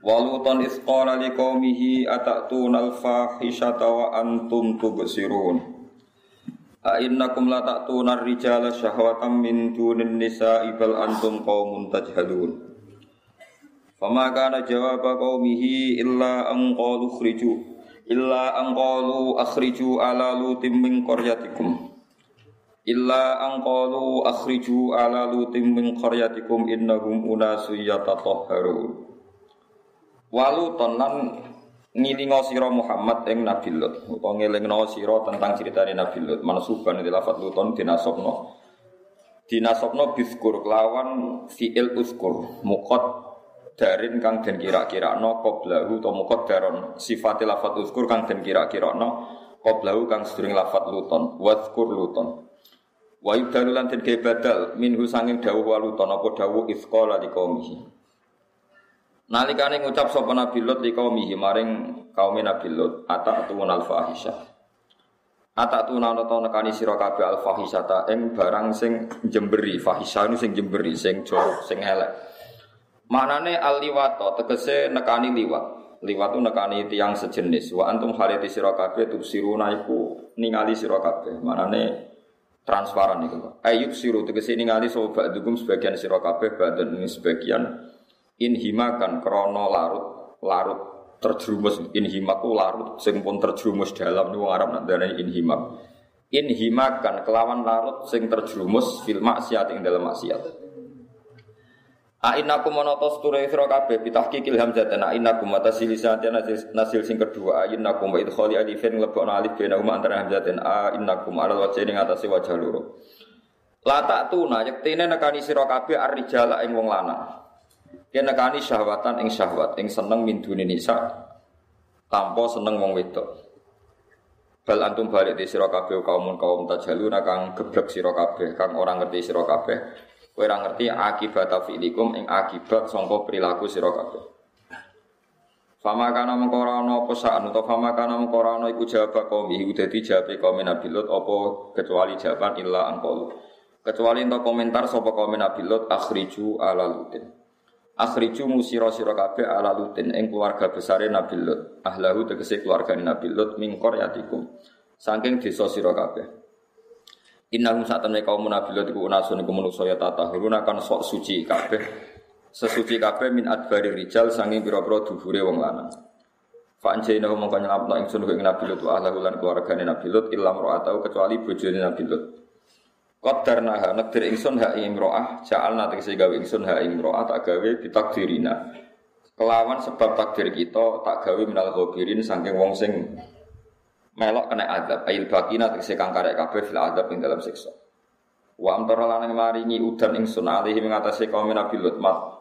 Walutan isqala liqaumihi atatuna al-fahishata wa antum tubsirun. A innakum la ta'tuna ar-rijala syahwatan min dunin nisa'i bal antum qaumun tajhalun. Fama kana jawaba qaumihi illa an qalu khriju illa an qalu akhriju ala lutim min qaryatikum. Illa an qalu akhriju ala lutim min qaryatikum innahum unasu yatatahharun. Waluton lan ngilingo sira Muhammad ing Nabi Lut. Utawa ngelingno sira tentang ceritane Nabi Lut. Mansuban di lafat luton dinasabno dinasabno biskur kelawan fiil uskur. Mukot darin kang den kira-kira no qoblahu to mukot daron sifat lafat uskur kang den kira-kira no qoblahu kang sedurung lafat luton. Waskur luton. Wa yubdalu lan den minhu sanging dawuh waluton apa dawuh isqala liqaumihi Nalikane ngucap sapa Nabi Lut li kaumihi maring kaum Nabi Lut atatun al fahisha. Atatun ana ta nekani sira kabeh al fahisata ing barang sing jemberi, fahisha ini sing jemberi, sing jorok, sing elek. Maknane al liwato tegese nekani liwat. Liwat nekani tiang sejenis. Wa antum halati sira kabeh tubsiruna iku ningali sira kabeh. Maknane transparan iku. Ayub siru tegese ningali sapa dugum sebagian sira kabeh badan sebagian inhimakan krono larut larut terjerumus. Inhimak larut sing pun terjerumus dalam wong Arab nak darani inhimak. Inhimakan kelawan larut sing terjerumus fil maksiat ing dalam maksiat. Ainakum monotos ture sira kabeh bitahqiqil hamzah ana inakum atas lisan nasil, sing kedua. Ainakum wa idkhali alifin lebokno alif bena huma antara hamzah dan ainakum ala wajhi ning atase wajah loro. La tak tuna yektene nekani sira kabeh arrijala ing wong lanang Kena kani syahwatan ing syahwat ing seneng min dunia nisa tanpa seneng wong wedok. Bal antum balik di sira kabeh kaum kaum tajaluna kang geblek sira kabeh kang orang ngerti sira kabeh. Kowe ora ngerti akibat fi'likum ing akibat sangka perilaku sira kabeh. Fama kana mengko ora ana apa utawa fama kana mengko ora ana iku jawab kaum iku dadi jawab kaum Nabi Lut apa kecuali jawaban illa angkol. Kecuali untuk komentar sapa kaum Nabi Lut akhriju ala lutin. Akhriju musiro siro kabeh ala lutin ing keluarga besare Nabi Lut. Ahlahu tegese keluarga Nabi Lut min qaryatikum. Saking desa sira kabeh. Innahum satane kaum Nabi Lut iku unasun iku manusa ya tatahuruna kan sok suci kabeh. Sesuci kabeh min adbari rijal saking pira-pira dhuwure wong lanang. Fa anjaynahu mongko nyelapno ingsun ing Nabi Lut ahlahu lan keluargane Nabi Lut illam ra'atau kecuali bojone Nabi Lut. Qadarnaha nakdir ingsun ha ing imro'ah ja'alna tegese gawe ingsun ha ing imro'ah tak gawe ditakdirina. Kelawan sebab takdir kita tak gawe minal ghabirin saking wong sing melok kena adab ail bakina tegese kang karek kabeh fil adab ing dalam siksa. Wa amtara lan maringi udan ingsun alihi mengatasi kaum Nabi Lut mat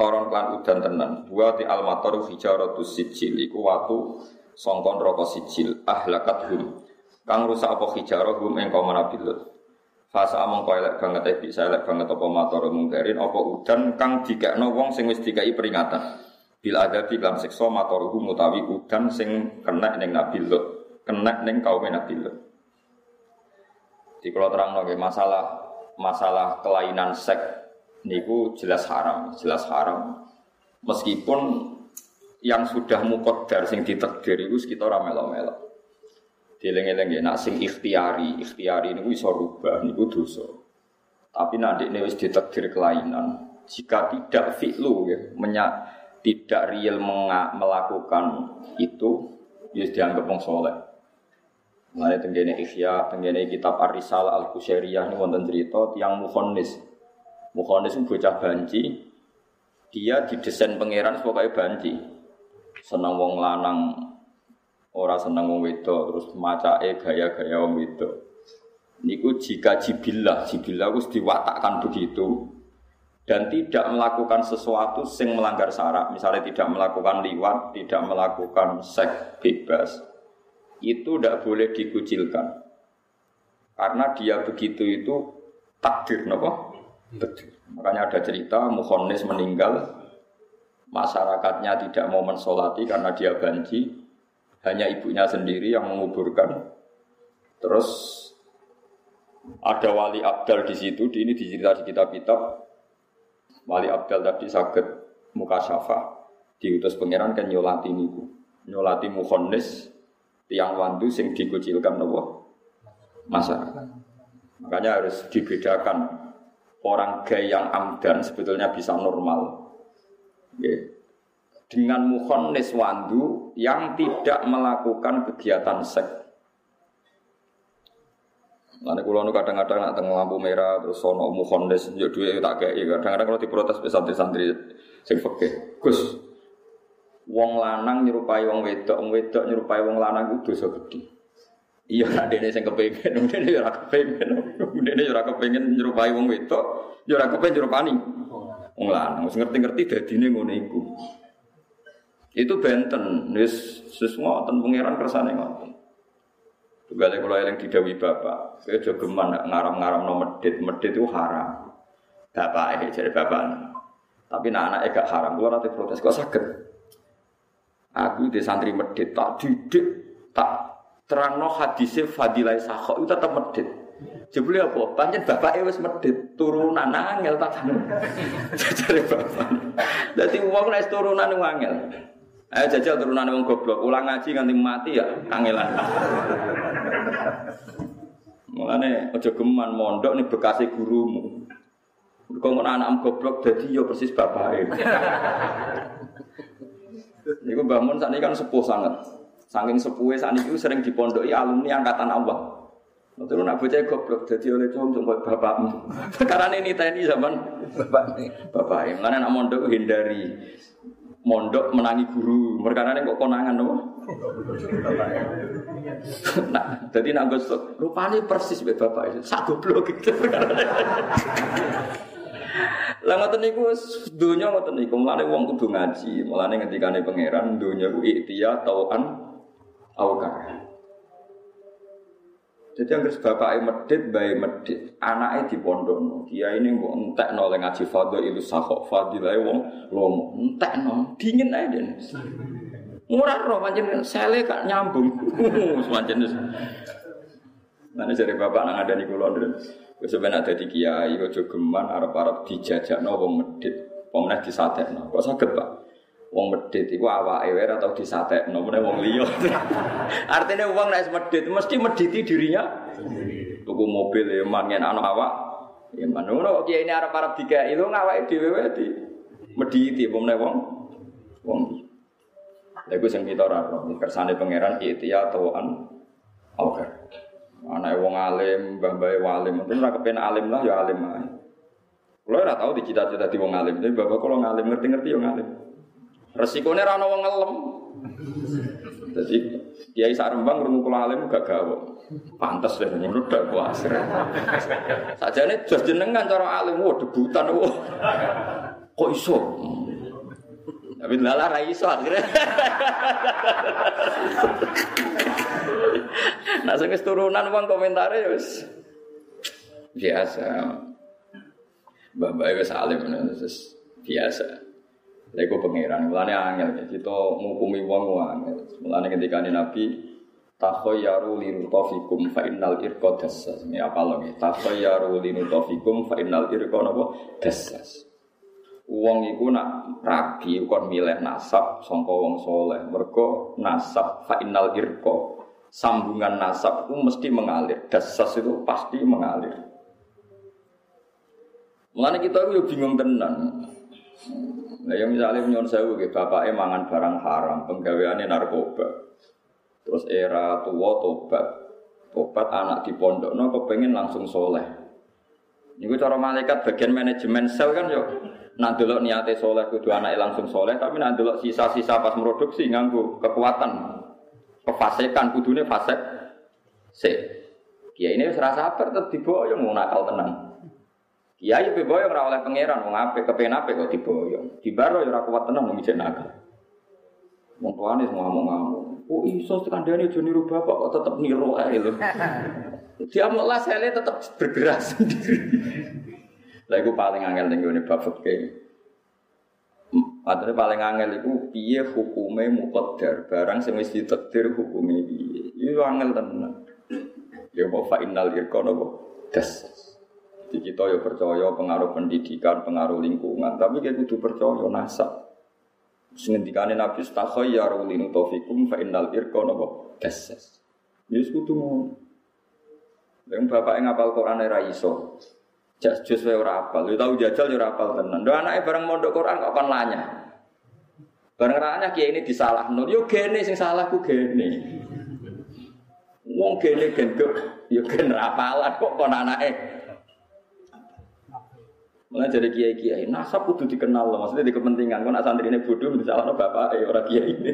toron klan udan tenan. Buat di almator hijaratus sijil iku watu songkon rokok sijil ahlakat hum. Kang rusak apa hijarah hum ing kaum. Fasa among kau elek banget eh bisa elek banget apa motor mungkarin apa udan kang dikekno wong sing wis dikai peringatan. Bil adabi dalam siksa matoruhu mutawi udan sing kena ning Nabi Lut, kena ning kaum Nabi Lut. Di kalau terang nggih masalah masalah kelainan seks niku jelas haram, jelas haram. Meskipun yang sudah mukodar sing ditakdir itu sekitar melo-melo. Dileng-eleng ya, nak sing ikhtiari, ikhtiari ini bisa rubah, ini dosa. Tapi nanti ini wis ditakdir kelainan. Jika tidak fi'lu ya, menyak, tidak real melakukan itu, ya dianggap wong soleh. Mulai tenggene ikhya, tenggene kitab Arisal al Qusairiyah ini wonten cerita tiang mukhonis. Mukhonis itu bocah banci, dia didesain pangeran sebagai banci. Senang wong lanang ora seneng wong wedok terus macake gaya-gaya wong wedok. Niku jika jibillah, jibillah wis diwatakkan begitu. dan tidak melakukan sesuatu sing melanggar syarat, misalnya tidak melakukan liwat, tidak melakukan seks bebas, itu tidak boleh dikucilkan. Karena dia begitu itu takdir, nopo? Makanya ada cerita Muhonis meninggal, masyarakatnya tidak mau mensolati karena dia banji, hanya ibunya sendiri yang menguburkan. Terus ada wali abdal di situ, di ini dicerita di kitab-kitab Wali Abdal tadi sakit muka syafa diutus pangeran kan nyolati niku. Nyolati mukhonnis tiang wandu sing dikucilkan nopo masyarakat. Makanya harus dibedakan orang gay yang amdan sebetulnya bisa normal. Yeah. Dengan mukhonnis wandu yang tidak melakukan kegiatan seks Nanti kulo nu kadang-kadang nak tengah lampu merah terus sono mukhondes yo duwe tak kayak kadang-kadang kalau diprotes be santri-santri sing fakih. Gus, wong lanang nyerupai wong wedok, wong wedok nyerupai wong lanang itu dosa gede. Iya, nak dene sing kepengin, dene ora kepengin. Dene ora kepengin nyerupai wong wedok, yo ora kepengin nyerupani wong lanang. Wis ngerti-ngerti dadine ngono iku. Itu benten, wis wis ngoten pangeran kersane ngoten. Tugale kula eling didawi bapak, saya aja geman ngaram-ngaram no medit, medit itu haram. Bapak eh jadi bapak. Tapi nak anak gak haram, kula nanti protes kok sakit. Aku di santri medit tak didik, tak terangno hadisnya fadilai sakho itu tetap medit. Jebule apa? Pancen bapak wis medit, turunan angel tak Jadi bapak. Dadi wong nek turunan angel. Ayo jajal turunan wong goblok, ulang ngaji nganti mati ya kangelan. Mulane aja geman mondok nih bekasi gurumu. Kau mau anak goblok jadi yo persis bapake. Niku Mbah Mun sakniki kan sepuh sangat. Saking sepuhe sakniki sering dipondoki alumni angkatan Allah. Terus nak bocah goblok jadi oleh cung cung bapakmu. Karena ini tni zaman bapak bapak. Mulane nak mondok hindari mondok menangi guru. Mereka kok konangan loh. nah, jadi nak gosok rupanya persis be bapak itu. Sak goblok gitu. Lah ngoten niku donya ngoten niku. Mulane wong kudu ngaji. Mulane ngendikane pangeran donya ku iktiya tauan awkar. Jadi yang bapak medit, bayi medit, anaknya di pondok, dia ini mau entek nol ngaji fadl itu sahok fadilah wong lomo, entek nol, dingin aja deh. Murah roh, macam sele kak nyambung, itu. Nanti dari bapak nang ada di kulon dulu. Sebenarnya ada di kiai, ojo geman, arab arab dijajak no wong medit, pemenang disatek no. Kok sakit pak? Wong medit iku awake wae atau disatekno meneh wong liya. Artinya wong nek medit mesti mediti dirinya. Tuku mobil ya mangen ana awak. Ya ngono kiai ini arep-arep dikai lho ngawake dhewe wae di mediti apa meneh wong wong. Lha iku sing kita ora kersane pangeran ikhtiya tawaan oke. Anake wong alim, mbah-mbahe walim, mungkin ora kepen alim lah ya alim ae. Kulo ora tau dicita-cita di wong alim, tapi bapak kalau ngalim ngerti-ngerti ya ngalim. Resikonya rano wong ngelem. Jadi Kiai sak Rembang krungu kula alim gak gawe. Pantes deh ngono dak kuasir. Sajane jos jenengan cara alim wo debutan wo. Kok iso? Tapi lala ra iso akhirnya. nah sing turunan wong komentare wis biasa. Bapak wis alim biasa. Iku pangeran, mulane angel kita ngukumi wong angel. Mulane ketika Nabi takhayyaru linutafikum fa innal irqa dassas. Ini apa lagi? Takhayyaru linutafikum fa innal irqa napa dassas. Wong iku nak rabi kon milih nasab sangka wong soleh. Mergo nasab fa innal irqa. Sambungan nasab itu mesti mengalir. Dassas itu pasti mengalir. Mulane kita itu bingung tenan. Nah, yang misalnya nyon sewu gitu, bapaknya mangan barang haram, penggaweannya narkoba. Terus era tua tobat, tobat anak di pondok, no kepengen langsung soleh. Ini cara malaikat bagian manajemen sel kan yuk. Nak delok niate soleh kudu anak langsung soleh, tapi nak delok sisa-sisa pas produksi nganggu kekuatan, kefasikan kudune fasek. Se, kia ini serasa apa tetap diboyong mau nakal tenang. Kiai pe boyong ora oleh pangeran wong apik kepen apik kok diboyong. Dibaro ya ora kuat tenan wong ijek nakal. Wong tuane semua ngomong-ngomong. Oh iso kandhane aja niru bapak kok tetep niru ae lho. Dia mau lah saya tetap bergerak sendiri. Lah iku paling angel ning gone bab fikih. Padahal paling angel itu piye hukume muqaddar, barang sing wis ditakdir hukume piye. Iku angel tenan. Ya mau fa innal irqa napa? Das. Jadi kita ya percaya pengaruh pendidikan, pengaruh lingkungan, tapi kita kudu percaya nasab. Sengendikane Nabi stakhayyaru lin taufikum fa innal irqa napa? Das. Ya kudu ngono. Yang bapak yang ngapal Quran era iso. Jas jus wae ora apal. Lu tahu jajal yo ora apal tenan. Ndo anake bareng mondok Quran kok kon lanya. Bareng ranya kiai ini disalahno. Yo gene sing salah ku gene. Wong gene genduk yo gen rapalan kok kon anake. Mulai jadi kiai kiai, nasab kudu dikenal loh, maksudnya di kepentingan. Kau nak santri ini bodoh, misalnya bapak, eh orang kiai ini.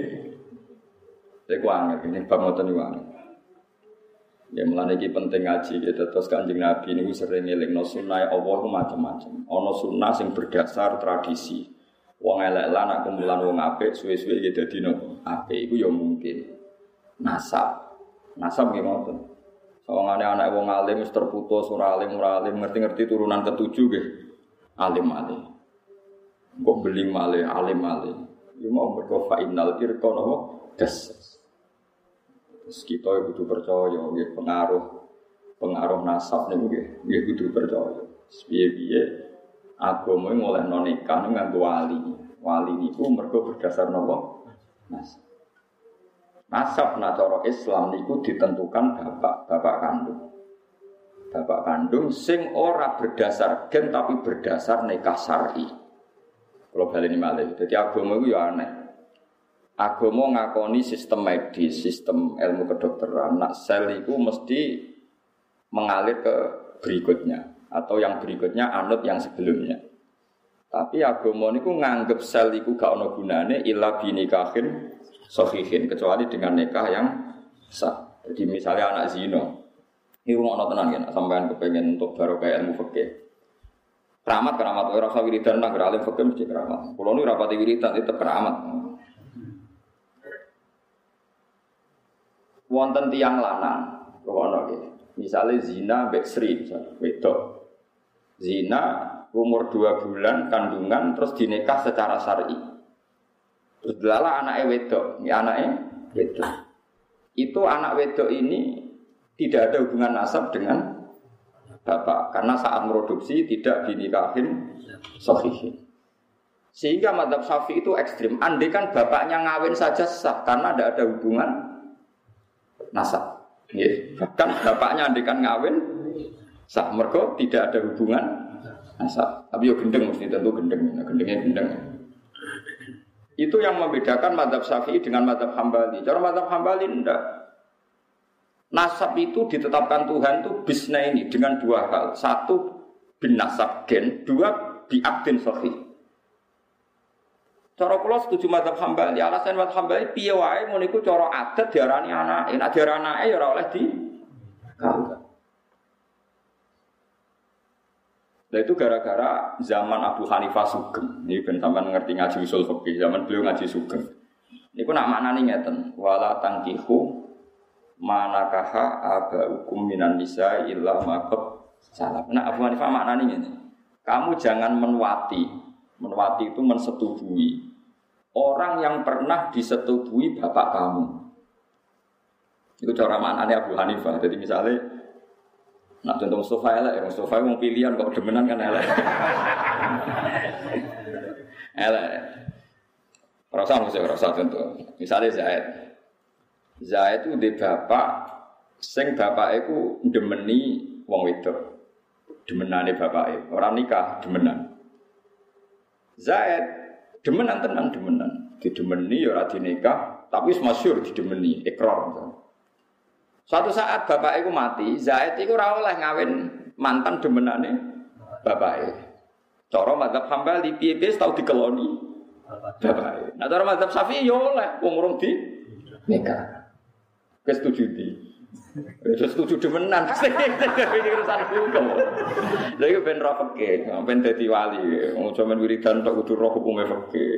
Saya kuangin, ini bab ngoten ini Ya mulane iki penting ngaji gitu terus Kanjeng Nabi niku sering ngelingno sunah Allah macam-macam. Ana sunnah sing berdasar tradisi. Wong elek lan nak kumpulan wong apik suwe-suwe iki dadi nopo? Apik iku ya mungkin. Nasab. Nasab nggih ngoten. Sawangane anak wong alim wis terputus ora alim ora ngerti-ngerti turunan ketujuh nggih. Alim alim. Kok beli malih alim alim. Ya mau mergo fa innal irqa napa? Das. Terus kita ya kudu percaya, ya pengaruh pengaruh nasab nih gue, ya kudu percaya. Biye-biye agama mulai nonikah dengan wali. Wali niku mergo berdasar nopo nasab. Nasab nacoro Islam niku ditentukan bapak bapak kandung. Bapak kandung sing ora berdasar gen tapi berdasar nikah syar'i. Kalau balik ini malah, jadi agama itu ya aneh. Agama ngakoni sistem medis, sistem ilmu kedokteran. Nak sel itu mesti mengalir ke berikutnya atau yang berikutnya anut yang sebelumnya. Tapi agama niku nganggep sel itu gak ono gunane illa binikahin sahihin kecuali dengan nikah yang sah. Jadi misalnya anak zino, ini rumah tenan kan, sampean kepengen untuk baru kayak ilmu fikih. Keramat keramat, orang usah wiridan nang alim fikih mesti keramat. Kalau ini rapati wiridan itu keramat. wonten tiang lanang rono nggih misalnya zina mbek Sri misalnya wedok zina umur dua bulan kandungan terus dinikah secara syar'i terus delala anaknya wedok ini anaknya wedok itu anak wedok ini tidak ada hubungan nasab dengan bapak karena saat produksi tidak dinikahin sahihin sehingga madhab syafi itu ekstrim andai kan bapaknya ngawin saja sah karena tidak ada hubungan nasab. Ya, bahkan bapaknya andikan ngawin sah mergo tidak ada hubungan nasab. Tapi yo gendeng mesti tentu gendeng, nah, gendengnya gendeng. Itu yang membedakan madhab syafi'i dengan madhab hambali. Cara madhab hambali enggak. Nasab itu ditetapkan Tuhan itu bisna ini dengan dua hal. Satu bin nasab gen, dua biaktin sahih. Cara kula setuju madzhab Hambali, alasan madzhab Hambali piye wae mun iku cara adat diarani anake, nek diarani anake ya ora oleh di Nah itu gara-gara zaman Abu Hanifah Sugeng. Ini ben ngerti ngaji usul fikih, zaman beliau ngaji Sugeng. Niku nak maknane ngeten, wala tangkihu manakaha aba hukum minan nisa illa maqab salah. Nah Abu Hanifah maknane ngene. Kamu jangan menwati. Menwati itu mensetubuhi orang yang pernah disetubui bapak kamu. Itu cara maknanya Abu Hanifah. Jadi misalnya, nak contoh Mustafa elek, ya Mustafa mau pilihan kok demenan kan elek. elek. Rasa mesti rasa contoh. Misalnya Zaid. Zaid itu di bapak, sing bapak itu demeni wong wedok. Demenane bapak orang nikah demenan. Zaid Demenan tenan demenan. Didemeni ya ora dinikah, tapi masyhur didemeni, ikrar. Suatu saat bapak itu mati, Zaid itu ora ngawin mantan demenane bapak Cara madzhab Hambali piye-piye tau dikeloni bapak Nah cara madzhab Syafi'i ya oleh wong urung di nikah. Kesetuju di. Terus setuju demenan. Ini urusan hukum. Lha iku ben roh fikih, ben dadi wali. Wong sampean wiridan tok kudu roh hukume fikih.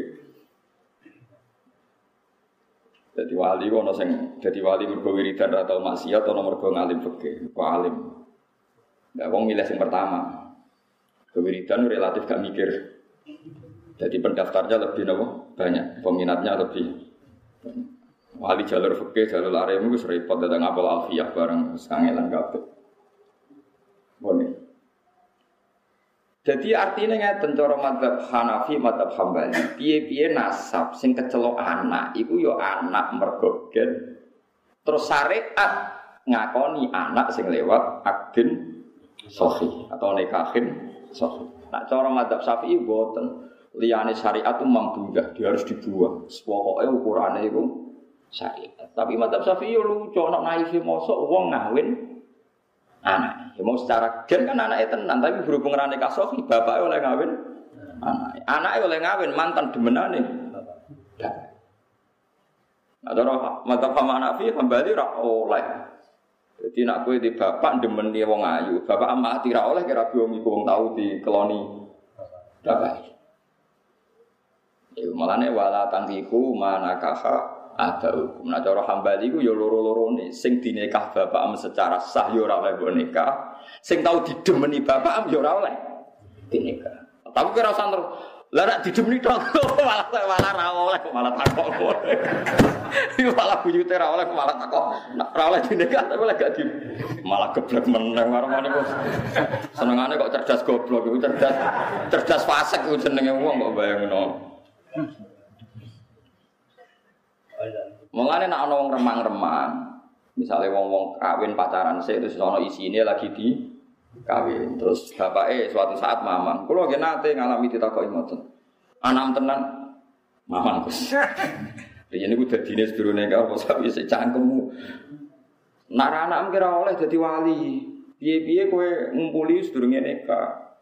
Jadi wali ono sing dadi wali mergo wiridan atau maksiat atau mergo ngalim fikih, kok alim. Lah wong milih sing pertama. Kewiridan relatif gak mikir. Jadi pendaftarnya lebih nopo banyak, peminatnya lebih Wali jalur fikih, jalur arem itu repot datang apel alfiyah bareng sangelan kabeh. Boleh. Jadi artinya ngeten cara madzhab Hanafi, madzhab Hambali, piye-piye nasab sing kecelok anak iku yo ya anak mergo Terus syariat ngakoni anak sing lewat akdin sahih atau nikahin sahih. Nah cara madzhab Syafi'i boten. Liyane syariat itu mambudah, dia harus dibuang. Pokoknya ukurannya itu syariat. Tapi madzhab Syafi'i lucu, nak naif mosok wong ngawin anak. Ya mau secara gen kan anaknya tenan, tapi berhubung rane kasofi, bapaknya oleh ngawin anak. Anaknya oleh ngawin mantan demenane. Nah, cara mata pama nafi kembali rak oleh. Jadi nak kue di bapak demen dia wong ayu, bapak amat tidak oleh kira biom iku wong tahu di koloni bapak. Ya malah nih wala mana ada hukum. Nah cara hambali ku ya loro-loro nih. Sing dinikah bapak am secara sah ya ora oleh nikah. Sing tahu didemeni bapak am ya ora oleh dinikah. Tapi kira usah terus lah nek didemeni tok malah malah ra oleh malah takok. Iku malah buyute ra oleh malah takok. Ra oleh dinikah tapi oleh gak di malah geblek meneng marane kok. Senengane kok cerdas goblok iku cerdas cerdas fasik ku jenenge wong kok bayangno. Mulane nek ana wong remang-remang, misalnya wong-wong kawin pacaran saya itu sono ini lagi di kawin. Terus bapaknya suatu saat mamang, kalau nggih nate ngalami ditakoki ngoten. Anak tenan mamang Gus. Ini dinas turunnya kau, pas sapi secangkemmu. Nara anak kira oleh jadi wali. Biye-biye kue ngumpuli sedurungnya neka.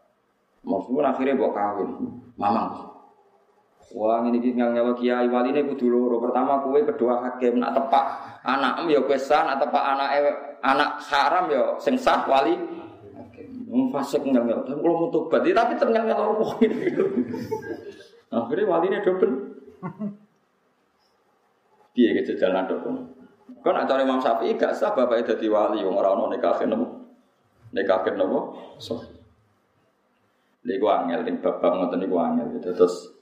Maksudnya akhirnya bawa kawin. Mamang. Wah ini iki ngel kiai wali ini kudu loro. Pertama kue, kedua hakim. Nak tepak anak em ya kue sah, nak tepak anak anak haram ya sing sah wali. Wong fasik ngel ngel. Tapi kalau mau tobat, tapi ternyata ngel ngel ini. Akhirnya wali ini double. Dia gitu jalan double. Kau nak cari Imam Syafi'i gak sah bapaknya jadi wali. Orang orang nikahin nopo, nikahin nopo. So, Lha iku angel, ning babak ngoten niku angel. Terus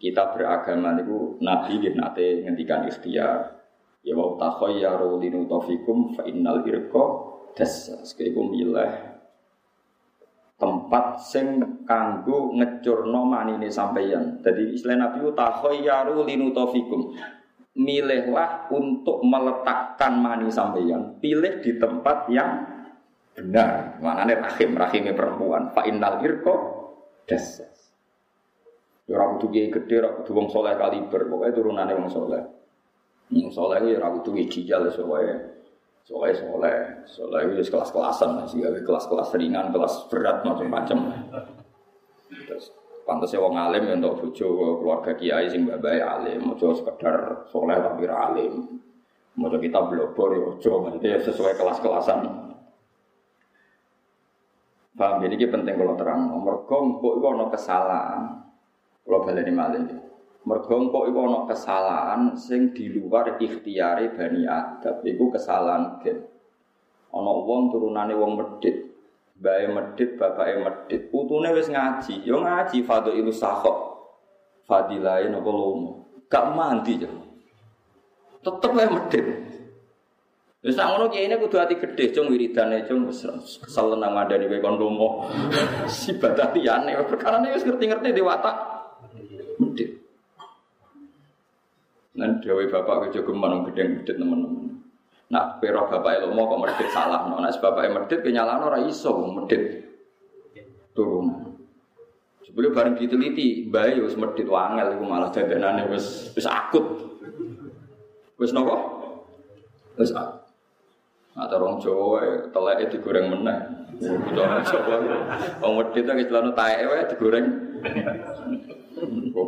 kita beragama niku nabi nggih nate ngendikan ikhtiar ya wa takhayyaru linutafikum fa innal irqa dasas iku milih tempat sing kanggo ngecurno manine sampeyan. Jadi istilah Nabi takhayyaru linutafikum. Milihlah untuk meletakkan mani sampeyan. Pilih di tempat yang benar. Maknanya rahim, rahimnya perempuan. Fa innal irqa. Ya ora kudu kiai gedhe, ora kudu wong saleh kaliber, pokoke turunane wong saleh. Wong saleh ya ora kudu ijal soalnya Soalnya soleh, soleh itu kelas-kelasan, sih kelas-kelas ringan, kelas berat macam-macam. Terus pantasnya wong alim ya untuk bojo keluarga kiai sing babai alim, mau sekedar soleh tapi alim. Mau kita blobor ya ojo, nanti sesuai kelas-kelasan. Paham ini penting kalau terang. Nomor kok itu ada kesalahan. Kalau baleni malih. Mergo kok iku ana kesalahan sing di luar ikhtiare Bani Adam. Iku kesalahan gen. Ana wong turunane wong medit. Bae medit, bapake medit. Putune wis ngaji, yo ngaji fadhilus sakhok. Fadilae napa lomo. Gak mandi ya. Tetep wae medit. Wis sak ngono kiye kudu ati gedhe cung wiridane cung wis kesel nang ngandani kowe kon lomo. Sibat atiyane perkara wis ngerti-ngerti di medit. Nan dewe bapak kerja geman gedeng medit teman-teman. Nak pero bapak mau kok medit salah, no. Nak bapak medit kenyalano ora iso medit turun. Sebelum bareng diteliti, bayi wis medit wangel iku malah dadanane wis wis akut. Wis nopo? Wis akut. Nah, orang Jawa teleke digoreng meneh. Orang Jawa wong medit iki celana taeke digoreng.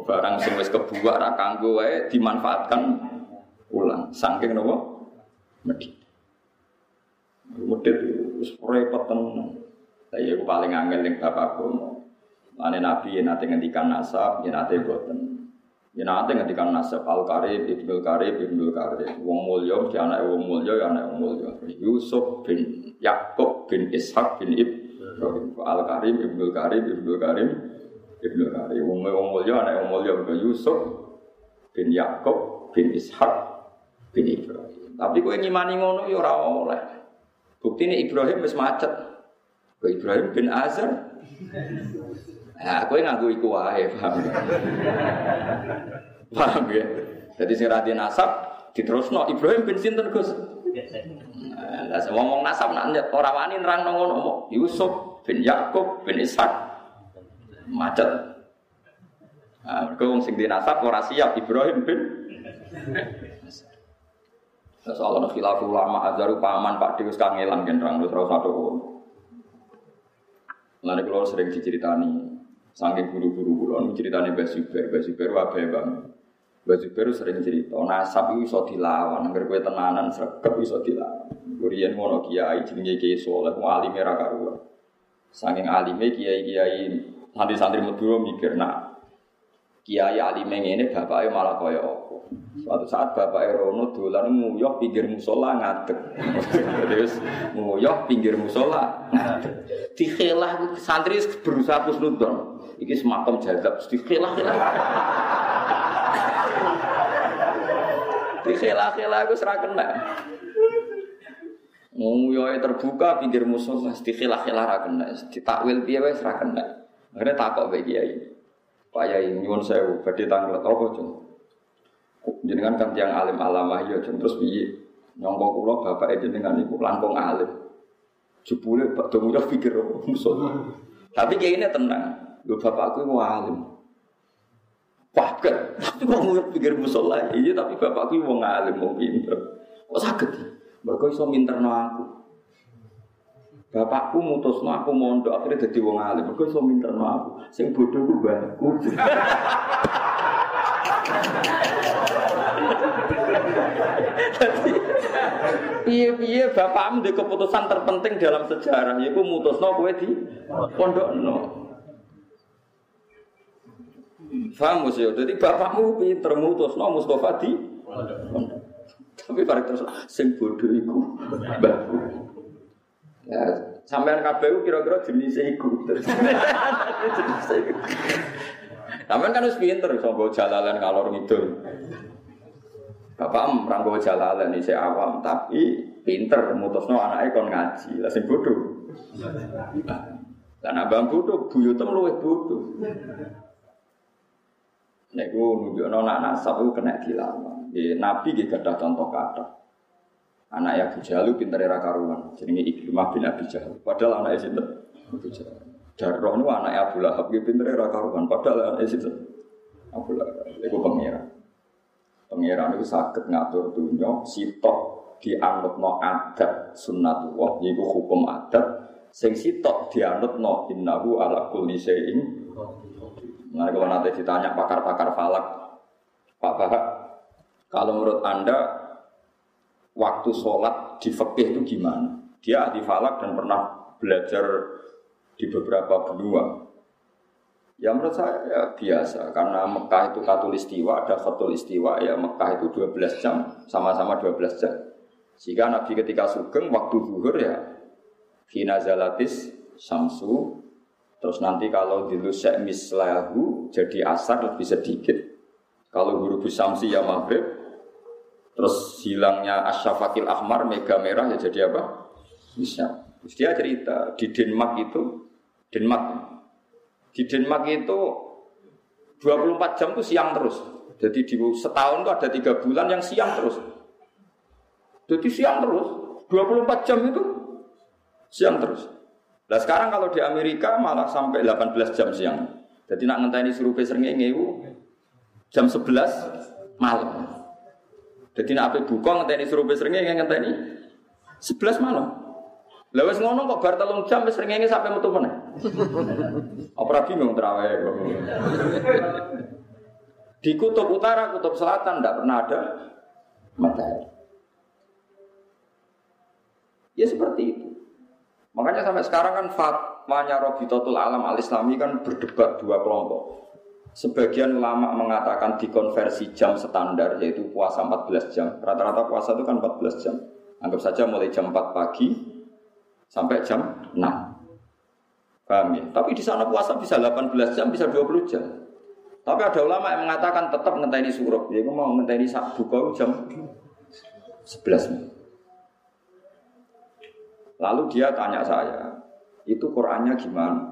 Barang sing wis kebuak ra kanggo wae dimanfaatkan ulang. Saking napa? Medit. Medit wis repot tenan. Lah aku paling angel ning bapakku. Ane Nabi yang nanti ngendikan nasab, yang nanti boten. Ya nanti ngendikan nasab Al Karib, Ibnul Karib, Ibnul Karib. Wong mulya mesti anak wong mulya ya anak wong mulya. Yusuf bin Yakub bin Ishak bin Ibrahim. Al Karim, Ibnul Karib, Ibnul Karim, Ibnul Karim. Wong wong mulya anak wong mulya Yusuf bin Yakub bin Ishak bin Ibrahim. Tapi kowe ngimani ngono ya ora oleh. Buktine Ibrahim wis macet. Ibrahim bin Azar. Nah, aku nganggo iku wae, paham. paham ya? Jadi sing radi nasab diterusno Ibrahim bin sinten Gus? Lah ngomong nasab nak ora wani nerangno ngono Yusuf bin Yakub bin Ishak macet. Nah, mereka wong sing dinasab ora siap Ibrahim bin soal khilaf ulama azaru paman Pak Dewi kangelan kan terang terus satu. Lalu kalau sering diceritani, Saking guru-guru kulon ceritanya Mbak Zubair, Mbak Zubair wabe bang. Mbak Zubair sering cerita, nasab itu bisa dilawan, agar gue tenanan sergap bisa dilawan. Kurian ngono kiai jenenge kiai soleh, mau alime ra karuan. Saking alime kiai kiai santri-santri Madura mikir, nak kiai alime ini bapaknya malah kaya apa. Suatu saat bapak Rono dolan nguyuh pinggir musola ngadeg. Terus nguyuh pinggir musola ngadeg. Dikhelah santri berusaha kusnudon. Iki semakom jadab, dikhelah-khelah. Dikhelah-khelah aku serah kena. Nguyuh terbuka pinggir musola, dikhelah-khelah ra kena. Ditakwil piye ra kena. Akhirnya takok mbek kiai. Pak Yai nyuwun sewu, badhe tanglet apa, Cung? jenengan kan tiang alim alamah ya terus piye? Nyongko kula bapak jenengan niku langkung alim. Jebule Pak ya pikir musuh tapi kayak ini tenang. Lu bapakku mau alim. Paket, tapi kok pikir musola iya tapi bapakku mau ngalim mau pinter. Kok sakit mereka iso minterno aku Bapakku mutusno aku mondok akhirnya jadi wong alim. Mergo iso minterno aku. Sing bodoh ku mbahku. Piye-piye bapakmu di keputusan terpenting dalam sejarah yaiku mutusno kowe di pondokno. Paham ya? Jadi bapakmu pinter mutusno Mustafa di pondok. Tapi pada terus sing bodoh iku mbahku. Ya, sampean KPU kira-kira jenis iku. Sampean kan harus pinter iso jalalan kalor ngidul. Bapak ranggo jalalan ini saya awam, tapi pinter mutusno anaknya kon ngaji, lah sing bodoh. Dan abang bodoh, buyutem luwih bodoh. Nek ku nunjukno anak nasab kena. Di Nabi nggih gadah contoh kata. Anak Abu Jahal pinter era karuan, jenenge Ikrimah bin Abi Jahal. Padahal anaknya sinten? Abu Jahal. Darroh nu anak Abu Lahab pinter pintere era karuan, padahal anaknya sinten? Abu Lahab. Iku pengira. Pengiran itu sakit ngatur dunia, sitok dianut no adat sunnatullah, yaitu hukum adat. Sing sitok dianut no innahu ala kulli syai'in. Nah, kalau nanti ditanya pakar-pakar falak, Pak Bahak, kalau menurut Anda waktu sholat di fikih itu gimana? Dia ahli falak dan pernah belajar di beberapa benua. Ya menurut saya ya biasa karena Mekah itu katulistiwa, ada katulistiwa ya Mekah itu 12 jam, sama-sama 12 jam. Jika Nabi ketika sugeng waktu zuhur ya Hina zalatis samsu Terus nanti kalau dilusek mislahu jadi asar lebih sedikit. Kalau huruf samsi ya maghrib. Terus hilangnya asyafakil ahmar mega merah ya jadi apa? Bisa. Terus dia cerita di Denmark itu Denmark di Denmark itu 24 jam itu siang terus. Jadi di setahun itu ada tiga bulan yang siang terus. Jadi siang terus, 24 jam itu siang terus. Nah sekarang kalau di Amerika malah sampai 18 jam siang. Jadi nak ngenteni suruh srengenge itu jam 11 malam. Jadi nak ape buka ngenteni suruh srengenge ngenteni 11 malam. Lah wis ngono kok bar telung jam wis rengenge sampai metu meneh. Apa bingung terawih kok. Di kutub utara, kutub selatan tidak pernah ada matahari. Ya seperti itu. Makanya sampai sekarang kan fatwanya Robitotul Alam al-Islami kan berdebat dua kelompok. Sebagian ulama mengatakan dikonversi jam standar yaitu puasa 14 jam. Rata-rata puasa itu kan 14 jam. Anggap saja mulai jam 4 pagi sampai jam 6. Paham ya? Tapi di sana puasa bisa 18 jam, bisa 20 jam. Tapi ada ulama yang mengatakan tetap ngenteni suruh. Dia mau ngenteni buka jam 11. Lalu dia tanya saya, itu Qurannya gimana?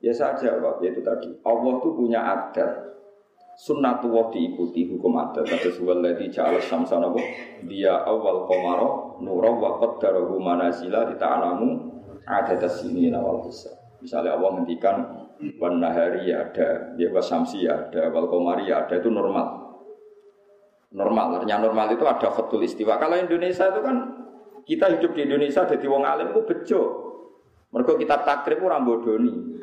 Ya saya jawab, yaitu tadi. Allah itu punya adat. Sunnatullah diikuti hukum adat. Kata suwaladhi ja'ala syamsana Dia awal komaro nurah wa qaddarahu manazila dita'alamu adat sini nawal bisa. Misalnya Allah ngendikan wan ya ada, ya samsi ya ada, wal komari ada, itu normal. Normal, artinya normal itu ada khotul istiwa. Kalau Indonesia itu kan kita hidup di Indonesia jadi wong alim itu bejo. Mereka kitab takrib orang bodoni.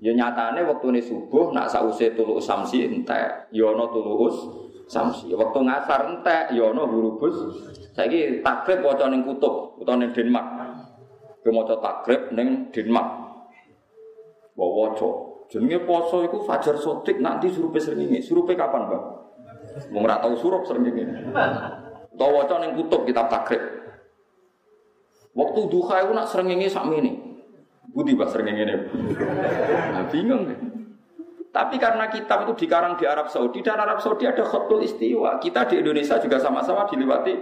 Ya nyatane waktu ini subuh nak sause tulu samsi entek, ya tulus samsi. Waktu ngasar entek, ya hurubus. Saiki takrib waca ning kutub, utawa ning Denmark. Ke maca takrib ning Denmark. Wa waca. Jenenge poso iku fajar sotik nanti surupe srengenge. Surupe kapan, Bang? Wong ora tau surup srengenge. Utawa waca ning kutub kitab takrib. Waktu duha itu nak srengenge sakmene. Budi bah sering ini. Nah, bingung. Tapi karena kitab itu dikarang di Arab Saudi dan Arab Saudi ada khotul istiwa. Kita di Indonesia juga sama-sama dilewati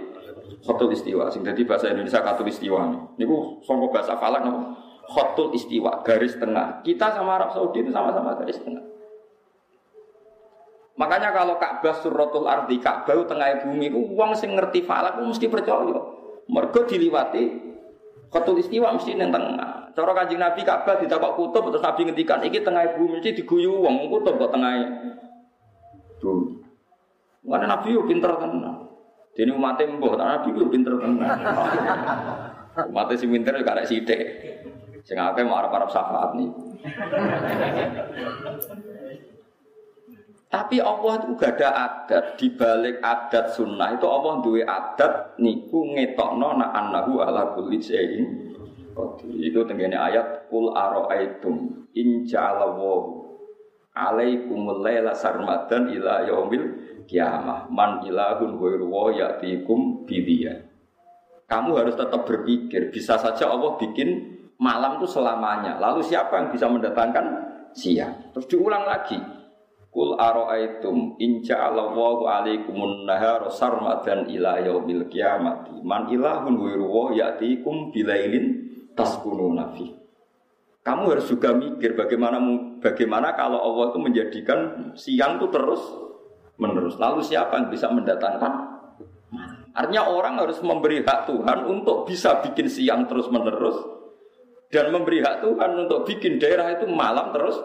khotul istiwa. Sing jadi bahasa Indonesia khotul istiwa. Ini ku songkok bahasa falak no. Khotul istiwa, garis tengah. Kita sama Arab Saudi itu sama-sama garis tengah. Makanya kalau Ka'bah suratul ardi Ka'bah tengah bumi uang sing ngerti falak mesti percaya. Mergo diliwati Khotul istiwa mesti neng tengah. Cara kanjeng Nabi Ka'bah ditakok kutub terus Nabi ngendikan iki tengah bumi mesti diguyu wong kutub kok tengah bumi. Mana Nabi yo pinter tenan. Dene umat mbah, Nabi yo pinter tenan. Umat sing pinter yo karek sithik. Sing akeh mau arep-arep syafaat nih. Tapi Allah itu gak ada adat di balik adat sunnah itu Allah duwe adat niku ngetokno na annahu ala kulli syai'in Itu tenggene ayat kul aroaitum in ja'alallahu alaikumul laila sarmadan ila yaumil kiamah man ilahun ghairu wa ya'tikum bidiya. Kamu harus tetap berpikir, bisa saja Allah bikin malam itu selamanya. Lalu siapa yang bisa mendatangkan siang? Terus diulang lagi. Kul aro'aitum in ja'alallahu alaikumun nahara sarmadan ila yaumil qiyamati man ilahun ghairu wa ya'tikum bilailin taskununa fi. Kamu harus juga mikir bagaimana bagaimana kalau Allah itu menjadikan siang itu terus menerus. Lalu siapa yang bisa mendatangkan? Artinya orang harus memberi hak Tuhan untuk bisa bikin siang terus menerus dan memberi hak Tuhan untuk bikin daerah itu malam terus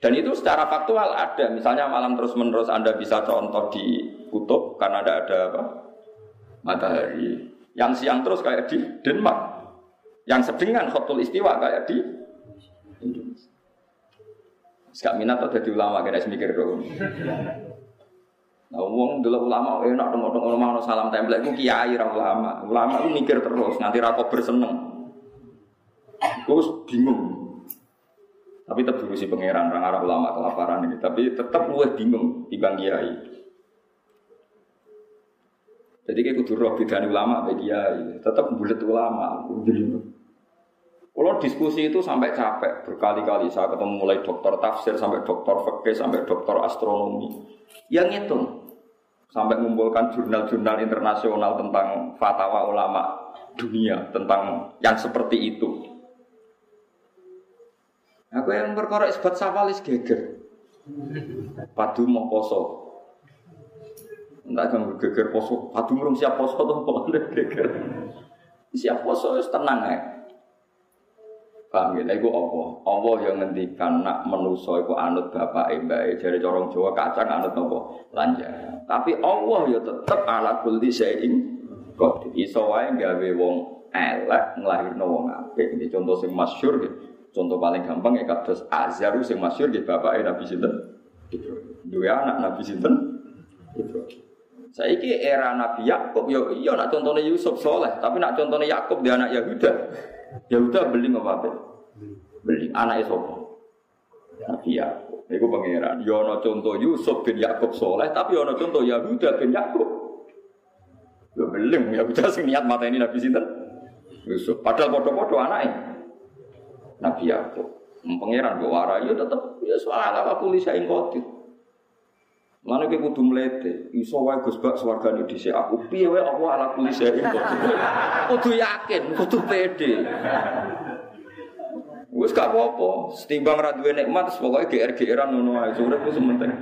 dan itu secara faktual ada. Misalnya malam terus menerus Anda bisa contoh di kutub karena ada ada apa? Matahari. Yang siang terus kayak di Denmark. Yang sedengan khotul istiwa kayak di Indonesia. Sekak minat atau jadi ulama kena mikir dong. Nah, wong dulu ulama enak dong dong ulama salam tempel itu kiai ra ulama. Ulama itu mikir terus nganti ra berseneng. Gue bingung. Tapi tetap si pangeran orang ulama kelaparan ini. Tapi tetap luwih bingung di bang kiai. Jadi kayak kudu roh bidani ulama bagi kiai. Tetap bulat ulama. Kalau diskusi itu sampai capek berkali-kali saya ketemu mulai dokter tafsir sampai dokter fikih sampai dokter astronomi. Yang itu sampai mengumpulkan jurnal-jurnal internasional tentang fatwa ulama dunia tentang yang seperti itu. Aku yang perkara isbat sawalis geger. Padu mau poso. Entah kan geger poso, padu murung siap poso tuh apa geger. Siap poso wis tenang ya. Paham ya? Iku Allah. Allah yang ngendikan nak menuso iku anut bapak mbak jari corong Jawa kacang anut apa? Lanja. Tapi Allah ya tetep ala kulli syai'in qadir. Iso wae gawe wong elek nglahirno wong apik. Ini contoh sing masyhur gitu. Contoh paling gampang ya kados Azhar sing masyhur di bapake Nabi sinten? Ibrahim. Dua anak Nabi sinten? Ibrahim. Saiki era Nabi Yakub yo iya nak contohnya Yusuf soleh, tapi nak contohnya Yakub dia anak Yahuda. Yahuda beli apa? Beli anak sapa? Nabi Yakub. Iku pangeran. Yo ana contoh Yusuf bin Yakub soleh, tapi ana contoh Yahuda bin Yakub. Yo beling Yahuda sing niat mata ini Nabi sinten? Yusuf. Padahal podo-podo anaknya. Nabi Yakub. Pangeran kok warai yo tetep ya soal apa polisi ing kodir. Mana kita kudu melete, iso wae Gus Bak swargane dhisik aku. Piye wae apa ala kulli syai'in Kudu yakin, kudu pede. Wis gak apa-apa, setimbang ra duwe nikmat pokoke GR-GRan ngono ae. Urip ku sementing.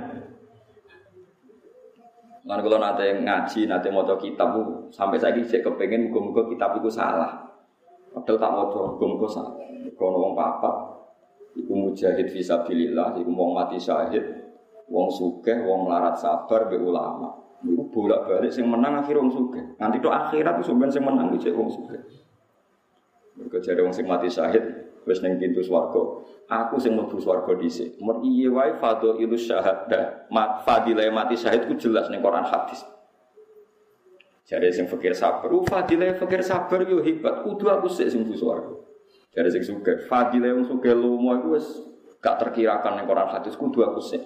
Lan kula nate ngaji, nate maca kitab sampai saiki sik kepengin muga-muga kitab iku salah. Padahal tak maca, muga-muga salah. Kono wong papat iku mujahid fisabilillah, iku wong mati syahid, wong sugih, wong melarat sabar be ulama. Iku bolak-balik sing menang akhir wong sugih. Nanti to akhirat itu sampean sing menang iki wong sugih. Mergo jare wong sing mati syahid wis ning pintu swarga. Aku sing mlebu swarga dhisik. Mer iye wae fadhailu syahadah. Mat fadilah mati syahid ku jelas ning Quran hadis. Jare sing fakir sabar, uh fadilah fakir sabar yo hebat. Kudu aku sik sing swarga. Jare sing sugih, fadilah wong sugih lomo iku wis gak terkirakan ning Quran hadis kudu aku sik.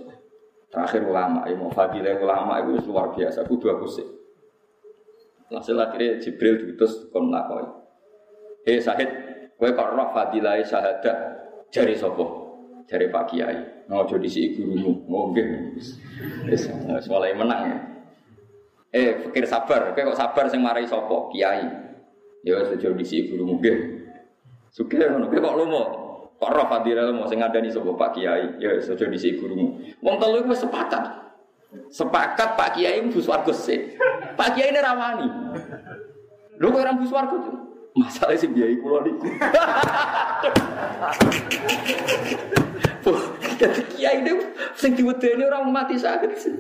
Terakhir ulama, ya mau fadilah ulama itu luar biasa, kudu aku sih. Hasil akhirnya Jibril diutus kon lakoi. Eh Sahid, kowe kok roh fadilah syahadat jari sopo, jari Pak Kiai. Ngojo di si gurumu, ngombe. Wis mulai menang ya. Eh pikir sabar, kowe kok sabar sing marai sopo, Kiai. Ya wis di si gurumu nggih. Sugih ngono, kowe kok lomo, Kok roh fadilah mau sing ngadani sapa Pak Kiai, ya saja disi gurumu. Wong telu wis sepakat. Sepakat Pak Kiai mlebu swarga sik. Pak Kiai ini rawani. Lho kok ora mlebu tuh? Masalah sing biayai kula niku. Jadi kiai ini sing diwedeni orang mati sakit sih.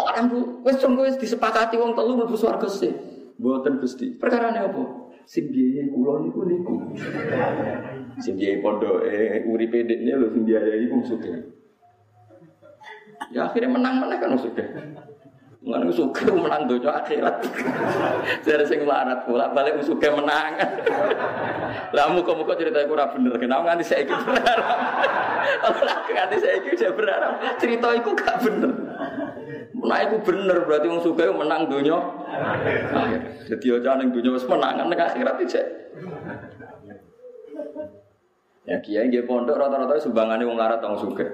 Kok orang wis sungguh wis disepakati wong telu mlebu swarga sik. Mboten Gusti. Perkarane apa? Sing biayai kula niku niku. Sing biayai pondoke uripe dekne lho sing biayai wong sugih. Ya akhirnya menang-menang kan sugih. Mengenai suka menang dojo akhirat. Saya sing larat pula balik suka menang. Lah muka muka cerita aku bener. Kenapa nganti ikut berharap? Nganti saya ikut berharap cerita itu gak bener. Nah itu bener berarti wong suka menang dojo. Jadi aja neng dojo menangan neng akhirat itu. Ya kiai dia pondok rata-rata sumbangannya wong larat suka.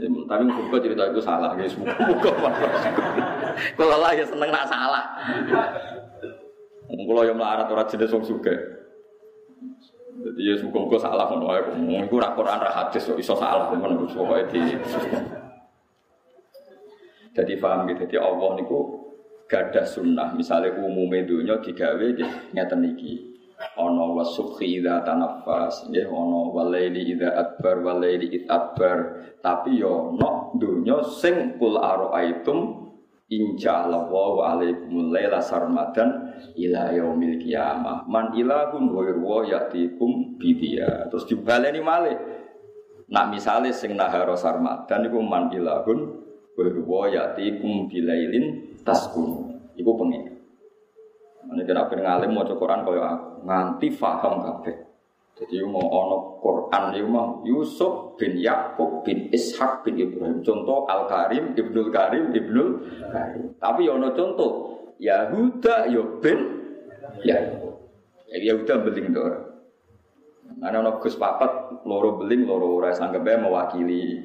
Tapi muka cerita itu salah, guys. Muka Kalau lah ya seneng nak salah. Kalau yang melarat orang jenis wong suka. Jadi ya muka-muka salah kan. Iku rak Quran rak hadis iso salah teman pokoke di Jadi paham gitu. Jadi Allah niku gada sunnah. Misalnya umumnya dunia digawe ngeten iki ono wasukhi idza tanaffas. Nggih ono walaili idza adbar walaili id adbar tapi yo no dunya sing kul araaitum inja wa alaikumul laila sarmadan ila yaumil qiyamah. Man ilahun ghairu wa yatikum bidia terus dibaleni malih. Nak misale sing nahara sarmadan iku man ilahun ghairu wa yatikum bilailin taskun iku pengen ini kena pengen ngalim mau Quran kaya nganti faham kabeh. Jadi mau ono Quran itu mau Yusuf bin Yakub bin Ishak bin Ibrahim. Contoh Al Karim, Ibnul Karim, Ibnul Karim. Tapi ono contoh Yahuda yo bin ya. Yahuda beling dor. Ana ono Gus papat loro beling loro ora sanggepe mewakili.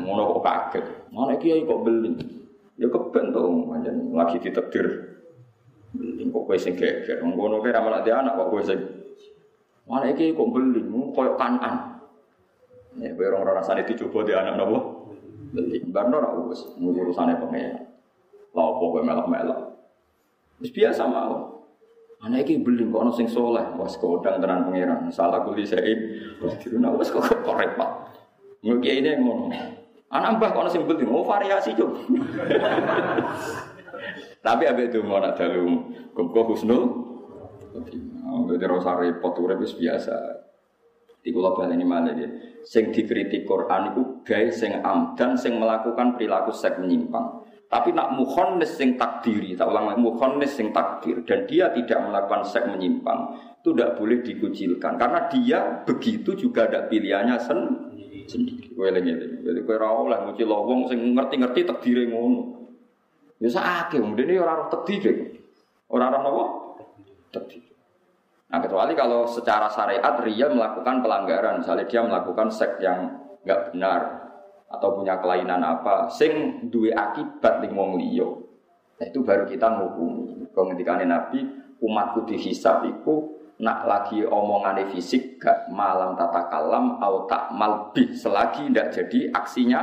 Ngono kok kaget. Mana kiai kok beling? Ya keben to lagi ditakdir Kok kowe sing geger. Wong kono ki ra malah anak kok kowe sing Mana iki kok beli, koyo kanan. Ya kowe ora rasane dicoba di anak nopo? Beli. Barno ora wis urusane pengen. Lah opo kowe melok-melok. Biasa mau. Anak iki beli kok ono sing soleh, wis kodang tenan pangeran. Salah kuli sein. Wis diruna wis kok kok repot. Ngono ini ngono. Anak mbah kok ono sing beli, mau variasi coba. Tapi itu mau nak dalu kumko husnul. Jadi rasa repot urip biasa. Di kula baleni malih ya. Sing dikritik Quran iku gawe sing amdan sing melakukan perilaku seks menyimpang. Tapi nak mukhonnes sing takdiri, tak ulang lagi sing takdir dan dia tidak melakukan seks menyimpang, itu tidak boleh dikucilkan karena dia begitu juga ada pilihannya sen sendiri. Kowe eling-eling. Jadi ora oleh ngucil wong sing ngerti-ngerti takdire ngono. Ya sakake wong dene ora ora takdire. Ora ora napa? Takdir. Nah kecuali kalau secara syariat Ria melakukan pelanggaran, misalnya dia melakukan seks yang nggak benar, atau punya kelainan apa sing duwe akibat ning wong nah, itu baru kita ngukumi kalau nabi umatku dihisab iku nak lagi omongane fisik gak malam tata kalam au tak malbi selagi tidak jadi aksinya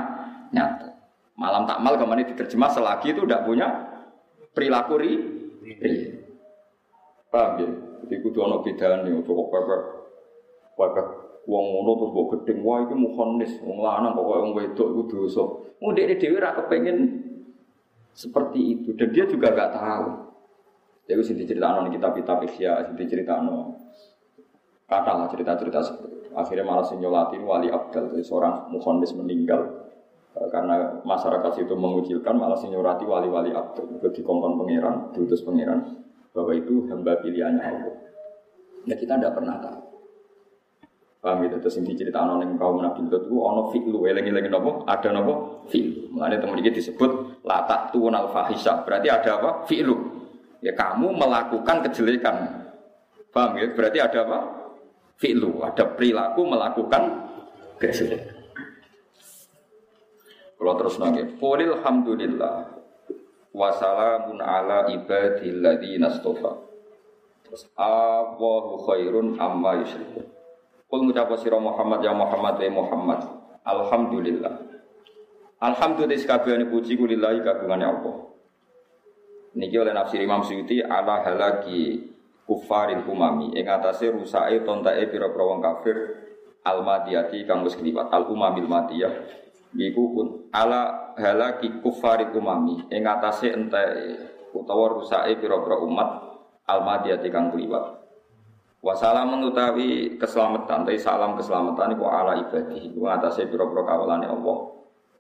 nyata malam tak mal ke mana diterjemah selagi itu tidak punya perilaku ri, paham ya jadi kudu ono bedane coba pepek pepek Wong ngono terus mbok gedeng, wah iki mukhonis, wong lanang kok wong wedok iku dosa. Wong dekne dhewe ra kepengin seperti itu dan dia juga gak tahu. Jadi sing diceritakno di kitab-kitab diceritakno kata lah cerita-cerita seperti itu. Akhirnya malah sing nyolati wali abdal, jadi seorang mukhonis meninggal karena masyarakat itu mengucilkan malah sing nyurati wali-wali abdal itu dikongkon pangeran, diutus pangeran bahwa itu hamba pilihannya Allah. Ya kita tidak pernah tahu. Paham gitu, terus yang diceritakan oleh kaum Nabi Lut itu ono fi'lu, elengi-elengi nopo, ada nopo fi'lu. Makanya teman ini disebut latak tuun al fahisha, berarti ada apa? Fi'lu. Ya kamu melakukan kejelekan. Paham ya? Berarti ada apa? Fi'lu, ada perilaku melakukan kejelekan. Kalau terus nangis, Qulil hamdulillah Wassalamun ala ibadilladzi nastofa. Terus Allahu khairun amma yusyrikun Kul ngucap sira Muhammad ya Muhammad ya Muhammad. Alhamdulillah. Alhamdulillah sekabehane puji kulillahi kagungane Allah. Niki oleh nafsir Imam Suyuti ala halaki kufaril umami. Ing atase rusake tontake pira-pira wong kafir al-madiyati kang wis kliwat. Al-umamil madiyah iku pun ala halaki kufaril umami ing atase enteke utawa rusake pira-pira umat al-madiyati kang kliwat Wasalam utawi keselamatan, tapi salam keselamatan iku ala ibadi, iku ngatasé pira-pira kawulane Allah.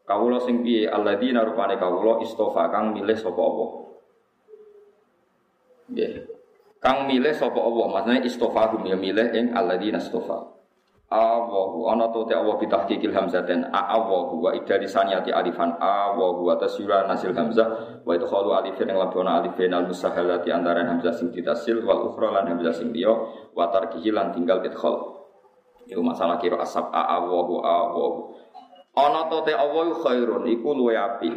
Kawula sing piye alladzina rupane kawula istofa kang milih sapa Allah. Kang milih sapa Allah, maksudnya istofa hum ya milih ing alladzina istofa. Allahu ana to te Allah bitahqiqil hamzaten a Allahu wa idari saniyati alifan. Allahu wa tasyura nasil hamzah. Wa idkhalu alifin ing labona alifin. Al musahalati antara hamzah sing ditasil. Wal ukhra lan hamzah sing liya. Wa tarkihi lan tinggal idkhal. Iku masalah kira asab a Allahu Allahu. Ana to te Allah khairun. Iku luwe apik.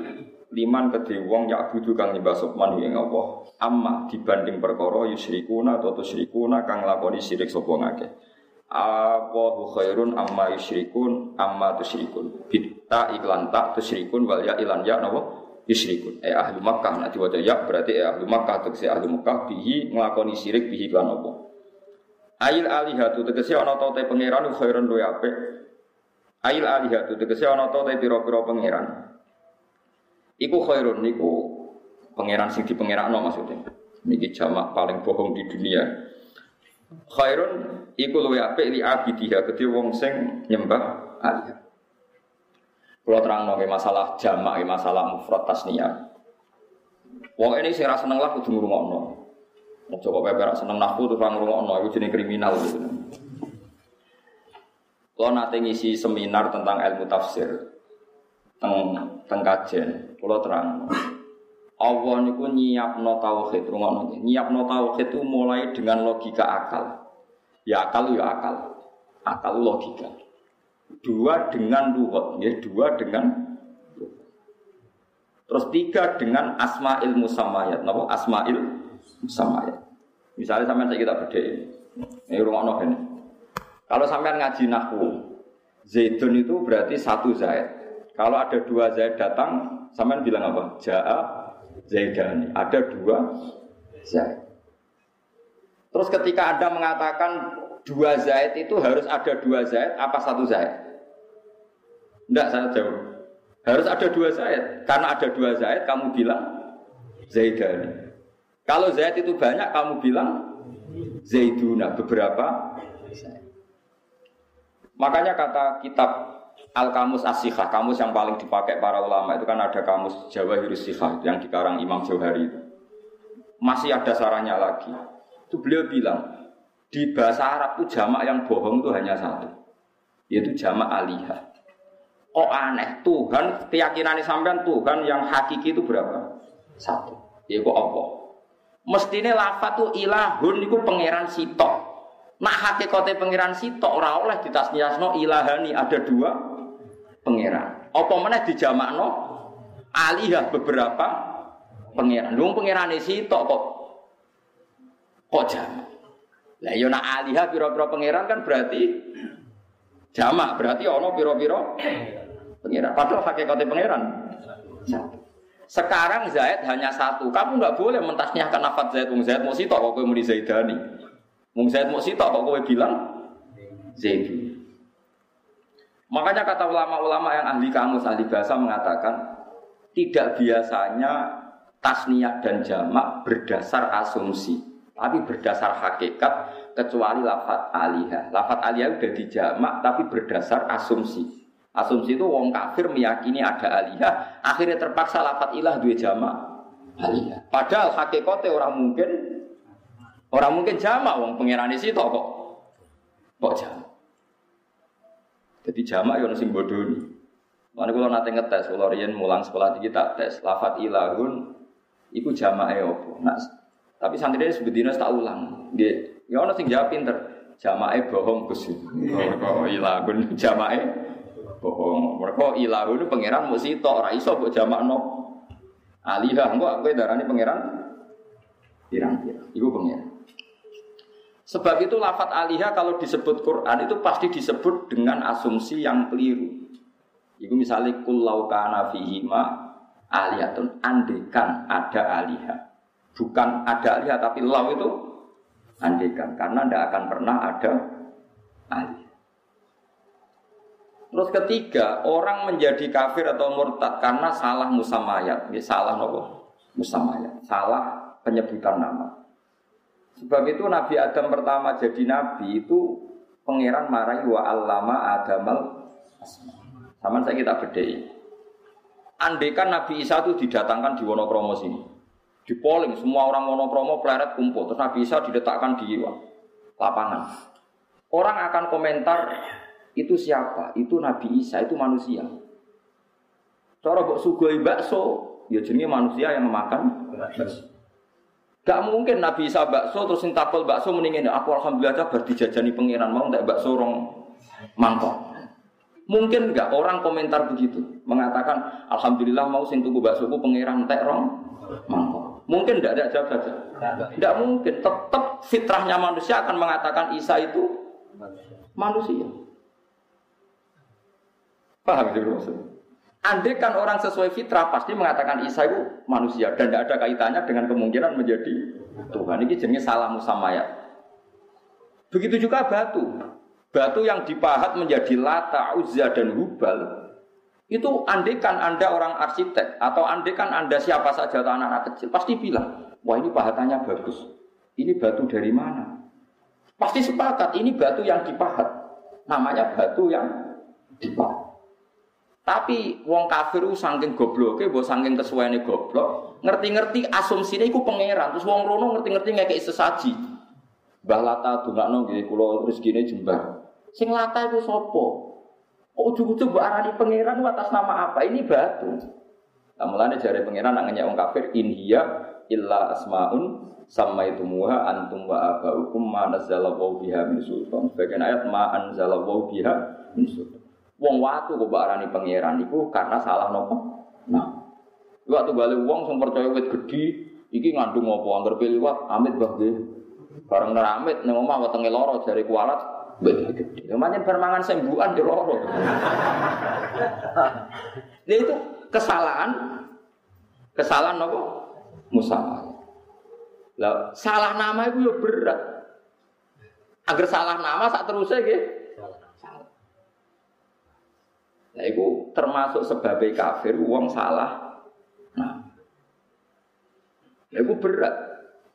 Liman kedhe wong yak budu kang nyembah sopman ing Allah. Amma dibanding perkara yusyrikuna atau tusyrikuna kang lakoni syirik sapa ngakeh Allahu khairun amma yusyrikun amma tusyrikun. Bitta iklan tak tusyrikun wal ya ilan ya napa yusyrikun. Eh ahli Makkah nek diwaca ya berarti eh ahli Makkah tegese ahli Makkah bihi nglakoni syirik bihi lan apa. Ail alihatu tegese ana ta te pangeran khairun luwe apik. Ail alihatu tegese ana ta te pira-pira pangeran. Iku khairun niku pangeran sing dipangerakno maksudnya. Niki jamak paling bohong di dunia. Khairun iku luwe apik li abidiha kedhe wong sing nyembah alih. Kalau terang nongke masalah jamak, masalah mufrad tasniyah. Wong ini sing ra seneng lah kudu ngrungokno. Coba pepe ra seneng nahwu terus ra ngrungokno iku jenenge kriminal gitu. Kalau nanti ngisi seminar tentang ilmu tafsir, teng teng kajen, kalau terang. Allah niku nyiapno tauhid, rungokno. Nyiapno tauhid itu mulai dengan logika akal. Ya akal ya akal. Akal logika. Dua dengan luhut, ya dua dengan Terus tiga dengan asma'il musamayat. Napa? Asma'il musamayat. Misalnya sampai saya kita beda ini noh ini. Kalau sampai ngaji nahwu, Zaidun itu berarti satu Zaid. Kalau ada dua Zaid datang, sampai bilang apa? Ja'a Zaidani. Ada dua Zaid. Terus ketika Anda mengatakan dua Zaid itu harus ada dua Zaid, apa satu Zaid? Tidak, saya jawab. Harus ada dua Zaid. Karena ada dua Zaid, kamu bilang Zaidani. Kalau Zaid itu banyak, kamu bilang Zaiduna, beberapa Zaid. Makanya kata kitab Al Kamus Asyikah, kamus yang paling dipakai para ulama itu kan ada kamus Jawa Hirusihah yang dikarang Imam Johari itu. Masih ada sarannya lagi. Itu beliau bilang di bahasa Arab itu jamak yang bohong itu hanya satu, yaitu jamak alihah. Oh aneh, Tuhan keyakinan sampean Tuhan yang hakiki itu berapa? Satu. Ya kok apa? Mestine lafat tuh ilahun itu pangeran sitok. Nah hakikatnya pangeran sitok ora oleh ditasniasno ilahani ada dua pangeran. Apa mana dijamakno alihah beberapa pangeran. Lu pangeran sitok kok kok jamak. Lah yo nak alihah pira-pira pangeran kan berarti jamak, berarti ono pira-pira pangeran. Padahal hakikatnya pangeran Sekarang Zaid hanya satu. Kamu nggak boleh mentasniahkan nafat Zaid. Wong Zaid mau sitok kok kowe muni Zaidani. Mung Zaid mau sitok kok kowe bilang Zaid. Makanya kata ulama-ulama yang ahli kamus, ahli bahasa mengatakan tidak biasanya tasniah dan jamak berdasar asumsi, tapi berdasar hakikat kecuali lafat alihah. Lafat alihah udah dijamak tapi berdasar asumsi. Asumsi itu wong kafir meyakini ada alihah, akhirnya terpaksa lafat ilah dua jamak alihah. Padahal hakikatnya orang mungkin Orang mungkin jamak wong pangeran itu kok kok jamak. Jadi jamak yo sing bodoni. Mana kalau nanti ngetes, kalau rian mulang sekolah tinggi tak tes, lafat ilahun, iku jamak opo. Nah, tapi santri ini sebetulnya tak ulang. Dia, ya orang sing jawab pinter, jamak bohong gus. Oh, ilahun jamak bohong. Mereka ilahun pangeran mesti tok, raiso buat jamak no. Alihah, enggak, aku darani pangeran. Pirang-pirang, ibu pangeran. Sebab itu lafat alihah kalau disebut Quran itu pasti disebut dengan asumsi yang keliru. Itu misalnya kullau kana fihima aliyatun andekan ada alihah. Bukan ada alihah tapi lau itu andekan karena tidak akan pernah ada alihah. Terus ketiga, orang menjadi kafir atau murtad karena salah musamayat. Ini salah nopo? Musamayat. Salah penyebutan nama. Sebab itu Nabi Adam pertama jadi nabi itu pangeran marahi wa allama adamal sama saya kita bedai. Andekan Nabi Isa itu didatangkan di Wonokromo sini. Di polling semua orang Wonokromo pleret kumpul terus Nabi Isa diletakkan di lapangan. Orang akan komentar itu siapa? Itu Nabi Isa, itu manusia. Cara mbok sugoi bakso, ya jenenge manusia yang memakan bakso. Gak mungkin Nabi Isa bakso terus tapel bakso mendingin aku alhamdulillah aja bertijajani pangeran mau tak bakso rong mangkok. Mungkin enggak orang komentar begitu mengatakan alhamdulillah mau sing tuku bakso ku pangeran tek rong mangkok. Mungkin enggak ada jawab saja. Enggak mungkin. Tetap fitrahnya manusia akan mengatakan Isa itu manusia. Paham itu maksudnya? Andai kan orang sesuai fitrah pasti mengatakan Isa itu manusia dan tidak ada kaitannya dengan kemungkinan menjadi Tuhan. Ini jenis salah musamayat. Begitu juga batu. Batu yang dipahat menjadi lata, uzza, dan hubal itu andekan Anda orang arsitek atau andekan Anda siapa saja atau anak-anak kecil pasti bilang, wah ini pahatannya bagus. Ini batu dari mana? Pasti sepakat ini batu yang dipahat. Namanya batu yang dipahat. Tapi wong kafir ku saking gobloke, mbok saking kesuwene goblok, ngerti-ngerti asumsine iku pangeran. Terus wong rono ngerti-ngerti ngekeki sesaji. Mbah Lata dongakno nggih kula rezekine jembar. Sing Lata iku sapa? Kok ujug-ujug mbok arani pangeran atas nama apa? Ini batu. Nah, mulane jare pangeran nak ngenyek wong kafir in hiya illa asmaun sama itu muha antum wa abaukum ma nazzalallahu biha min sultan. Sebagian ayat ma anzalallahu biha min sultan. Wong watu kok arani pangeran iku karena salah nopo. Nah, waktu balik wong sing percaya wit gedhi iki ngandung apa anggar liwat amit bah nggih. Bareng neramit ning omah wetenge loro jari kualat wit gedhi. Ya pancen permangan sembuhan yo loro. Dia itu kesalahan kesalahan nopo? Musa. Lah salah nama itu yo berat. Agar salah nama sak terusnya gitu. Nah, itu termasuk sebagai kafir, uang salah. Nah, itu berat.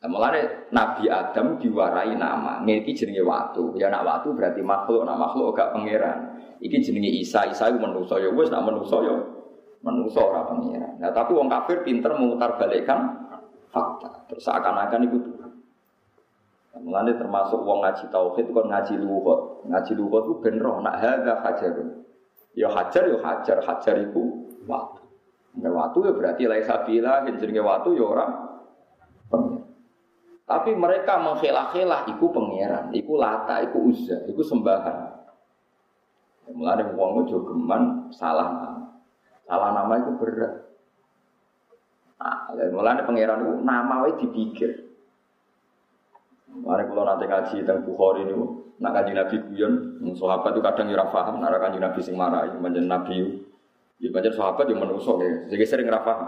Nah, mulane Nabi Adam diwarai nama, iki jenenge watu. Ya nak watu berarti makhluk, nak makhluk gak pangeran. Iki jenenge Isa, Isa iku manusa ya wis nak manusa ya manusa ora pangeran. Nah, tapi wong kafir pinter memutar balikkan fakta. Terus seakan-akan itu Tuhan. Nah, mulane termasuk wong ngaji tauhid kon ngaji luhut. Ngaji luhut itu ben roh nak hadza hajarun. Ya hajar ya hajar, hajar iku watu. Nah, watu ya berarti laisa bila jenenge watu ya ora pangeran. Tapi mereka menghelah-helah iku pangeran, iku lata, iku uzza, iku sembahan. Mulane wong ojo geman salah nama. Salah nama itu berat. Nah, mulane pangeran itu nama wae dipikir. Mari kalau nanti ngaji tentang Bukhari ini, nak kaji Nabi guyon, sahabat itu kadang ora paham, nak kaji Nabi sing marah, manjen Nabi, ya manjen sahabat yang menusuk ya, jadi sering ora paham.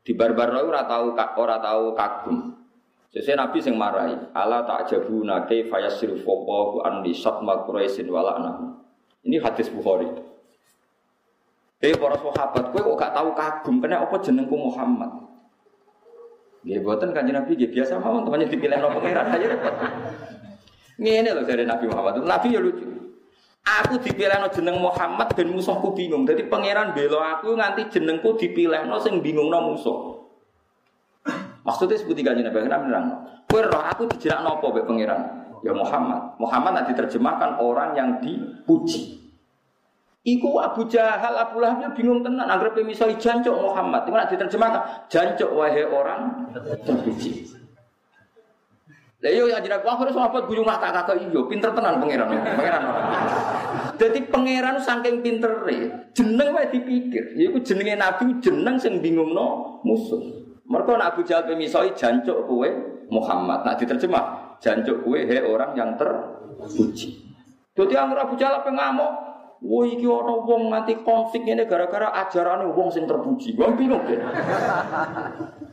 Di barbar ora tahu ora tahu kagum, Sesuai Nabi sing marai, ala ta'jabuna kaifa yasrifu Allahu an li satma Quraisyin wa la'nahu. Ini hadis Bukhari. Eh para sahabat, kowe kok gak tahu kagum kena apa jenengku Muhammad? Nggih boten Kanjeng Nabi nggih biasa mawon temannya dipilih no pangeran aja repot. Ngene lho dari Nabi Muhammad. Nabi ya lucu. Aku dipilih no jeneng Muhammad dan musuhku bingung. Jadi pangeran belo aku nganti jenengku dipilih no sing bingung no musuh. Maksudnya seperti kanjeng Nabi Nabi bilang, kue roh aku dijerak nopo be pangeran. Ya Muhammad. Muhammad nanti diterjemahkan orang yang dipuji. Iku Abu Jahal, Abu Lahab ya bingung tenan. Agar misalnya jancok Muhammad. Itu nanti diterjemahkan. Jancok wahai orang terpuji. Lah yo ya jeneng wah sahabat guyung mata kakak iyo, pinter tenan pangeran. Pangeran orang. Jadi pangeran saking pintere, jeneng wae dipikir. Iku jenenge nabi jeneng sing bingungno musuh. Mereka nak Abu Jahal pemisoi jancuk kue Muhammad. Nak diterjemah jancuk kue he orang yang terpuji. Jadi yang Abu Jahal apa ngamuk? Wah iki ana wong nganti konflik ini gara-gara ajarannya wong sing terpuji. Wong bingung deh.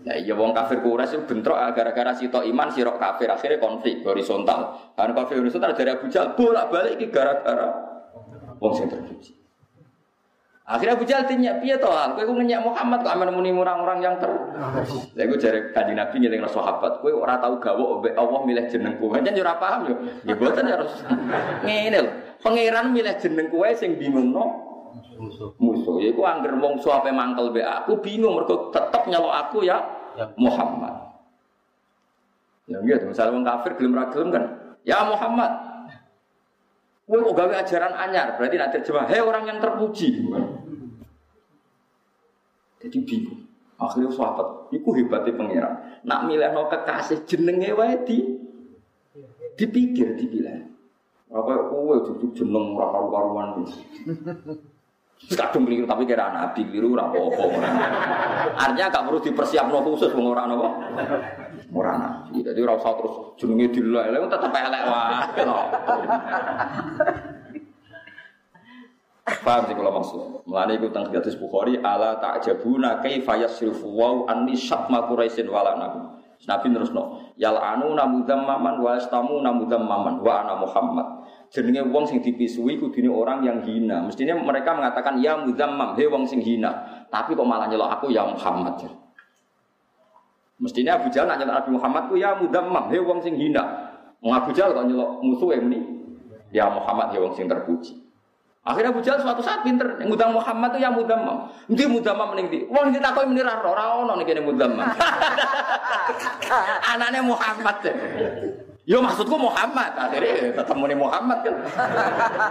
Ya iya wong kafir Quraisy itu bentrok gara-gara sitok iman sirok kafir akhirnya konflik horizontal. Kan kafir horizontal dari Abu Jahal bolak-balik iki gara-gara wong sing terpuji. Akhirnya Abu Jahal tanya, piye toh? Kowe ku ngenyak Muhammad kok amen muni orang-orang yang ter. Lha iku jare Kanjeng Nabi ngeling sahabat, kowe ora tau gawe Allah milih jenengku. Kan ora paham yo. Ya boten harus ngene lho. Pangeran milih jeneng kowe sing bingungno musuh. Musuh. Yaiku angger wong suape mangkel be aku bingung mergo tetep nyelok aku ya, ya. Muhammad. Ya gitu, misalnya wong kafir gelem ra gelem kan. Ya Muhammad, Kowe kok gawe ajaran anyar, berarti nak terjemah, hei orang yang terpuji. Jadi bingung. Akhirnya sahabat, itu hebatnya pangeran. Nak milih no kekasih jenenge wae di dipikir dipilih. Apa kowe duduk jeneng ora karu-karuan. Kadung keliru tapi kira nabi keliru ora apa-apa. Artinya gak perlu dipersiapno khusus wong ora napa. Ora nabi. Jadi ora usah terus jenenge dilelek, tetep elek wae. Paham sih kalau maksud. Mulane iku teng hadis Bukhari ala ta'jabuna kaifa yasrifu wa anni syatma quraisyin wala nabi. Nabi terusno, yal anu maman wa astamu maman wa ana Muhammad. Jenenge wong sing dipisui kudune orang yang hina. Mestinya mereka mengatakan ya mudammam, he wong sing hina. Tapi kok malah nyelok aku ya Muhammad. Mestinya Abu Jahal nanya Nabi Muhammad ku ya mudammam, he wong sing hina. Wong Abu Jahal kok nyelok musuh ini ya Muhammad he wong sing terpuji. Akhirnya Abu Jahal suatu saat pinter, ngundang Muhammad itu ya mudamam. Nanti mudamam ning ndi? Wong ditakoni muni ra ora ono ning kene mudamam. Anaknya Muhammad. Yo maksudku Muhammad, akhirnya tetap muni Muhammad kan.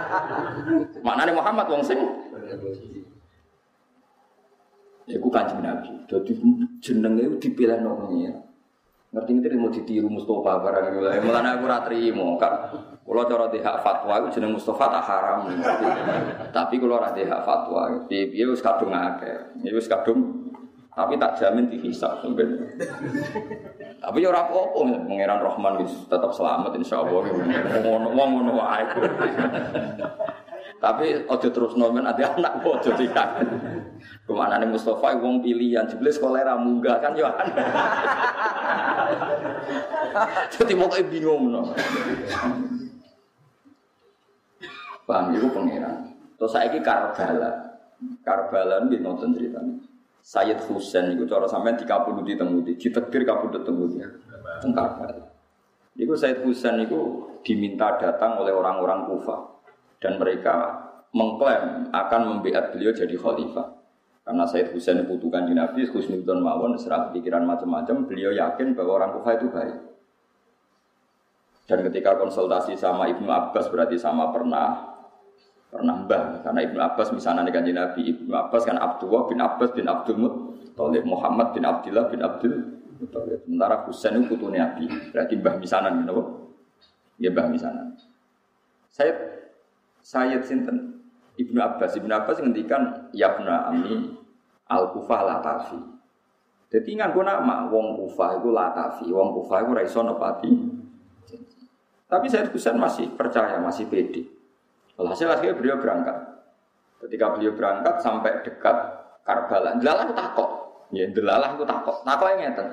Mana nih Muhammad wong sing? Iku kanjeng Nabi. Dadi jenenge dipilih nang Ngerti ngerti mau ditiru Mustafa barang itu lah. Mulane aku ora trimo kan. Kalau cara di hak fatwa itu jeneng Mustafa tak haram. Tapi kalau di hak fatwa, piye wis kadung akeh. Ya wis kadung tapi tak jamin dihisap sampai. Tapi ya ora apa-apa, Pangeran Rahman tetap selamat insyaallah. Ngono ngono wae. Tapi ojo terus nomen ada anak ojo tidak. Ke mana nih Mustafa wong pilihan, jebule sekolah ra munggah kan yo Jadi mau kayak bingung no. Bang, itu pangeran. Terus saya ini Karbala. Karbala ini nonton ceritanya. Sayyid Husain itu cara sampai tiga puluh di temu di, di tegir kabudut temu di. Karbala. Itu Said Husain itu diminta datang oleh orang-orang Kufah dan mereka mengklaim akan membiat beliau jadi khalifah. Karena Said Husain butuhkan di Nabi, Husnudon Mawon, serah pikiran macam-macam, beliau yakin bahwa orang Kufah itu baik. Dan ketika konsultasi sama Ibnu Abbas berarti sama pernah pernah mbah karena Ibnu Abbas misalnya dengan Nabi Ibnu Abbas kan Abdullah bin Abbas bin Abdul Muttalib Muhammad bin Abdullah bin Abdul Muttalib. Sementara Husain itu putunya Nabi. Berarti mbah misanan gitu ya mbah misanan. Saya saya sinten? Ibnu Abbas. Ibnu Abbas ngendikan yabna ami al kufah latafi jadi gue nama wong kufah itu latafi wong kufah itu raiso nepati. Tapi saya Husain masih percaya masih pede Hasil akhirnya beliau berangkat. Ketika beliau berangkat sampai dekat Karbala, delalah takok. Ya, delalah itu takok. Takok yang ngeten.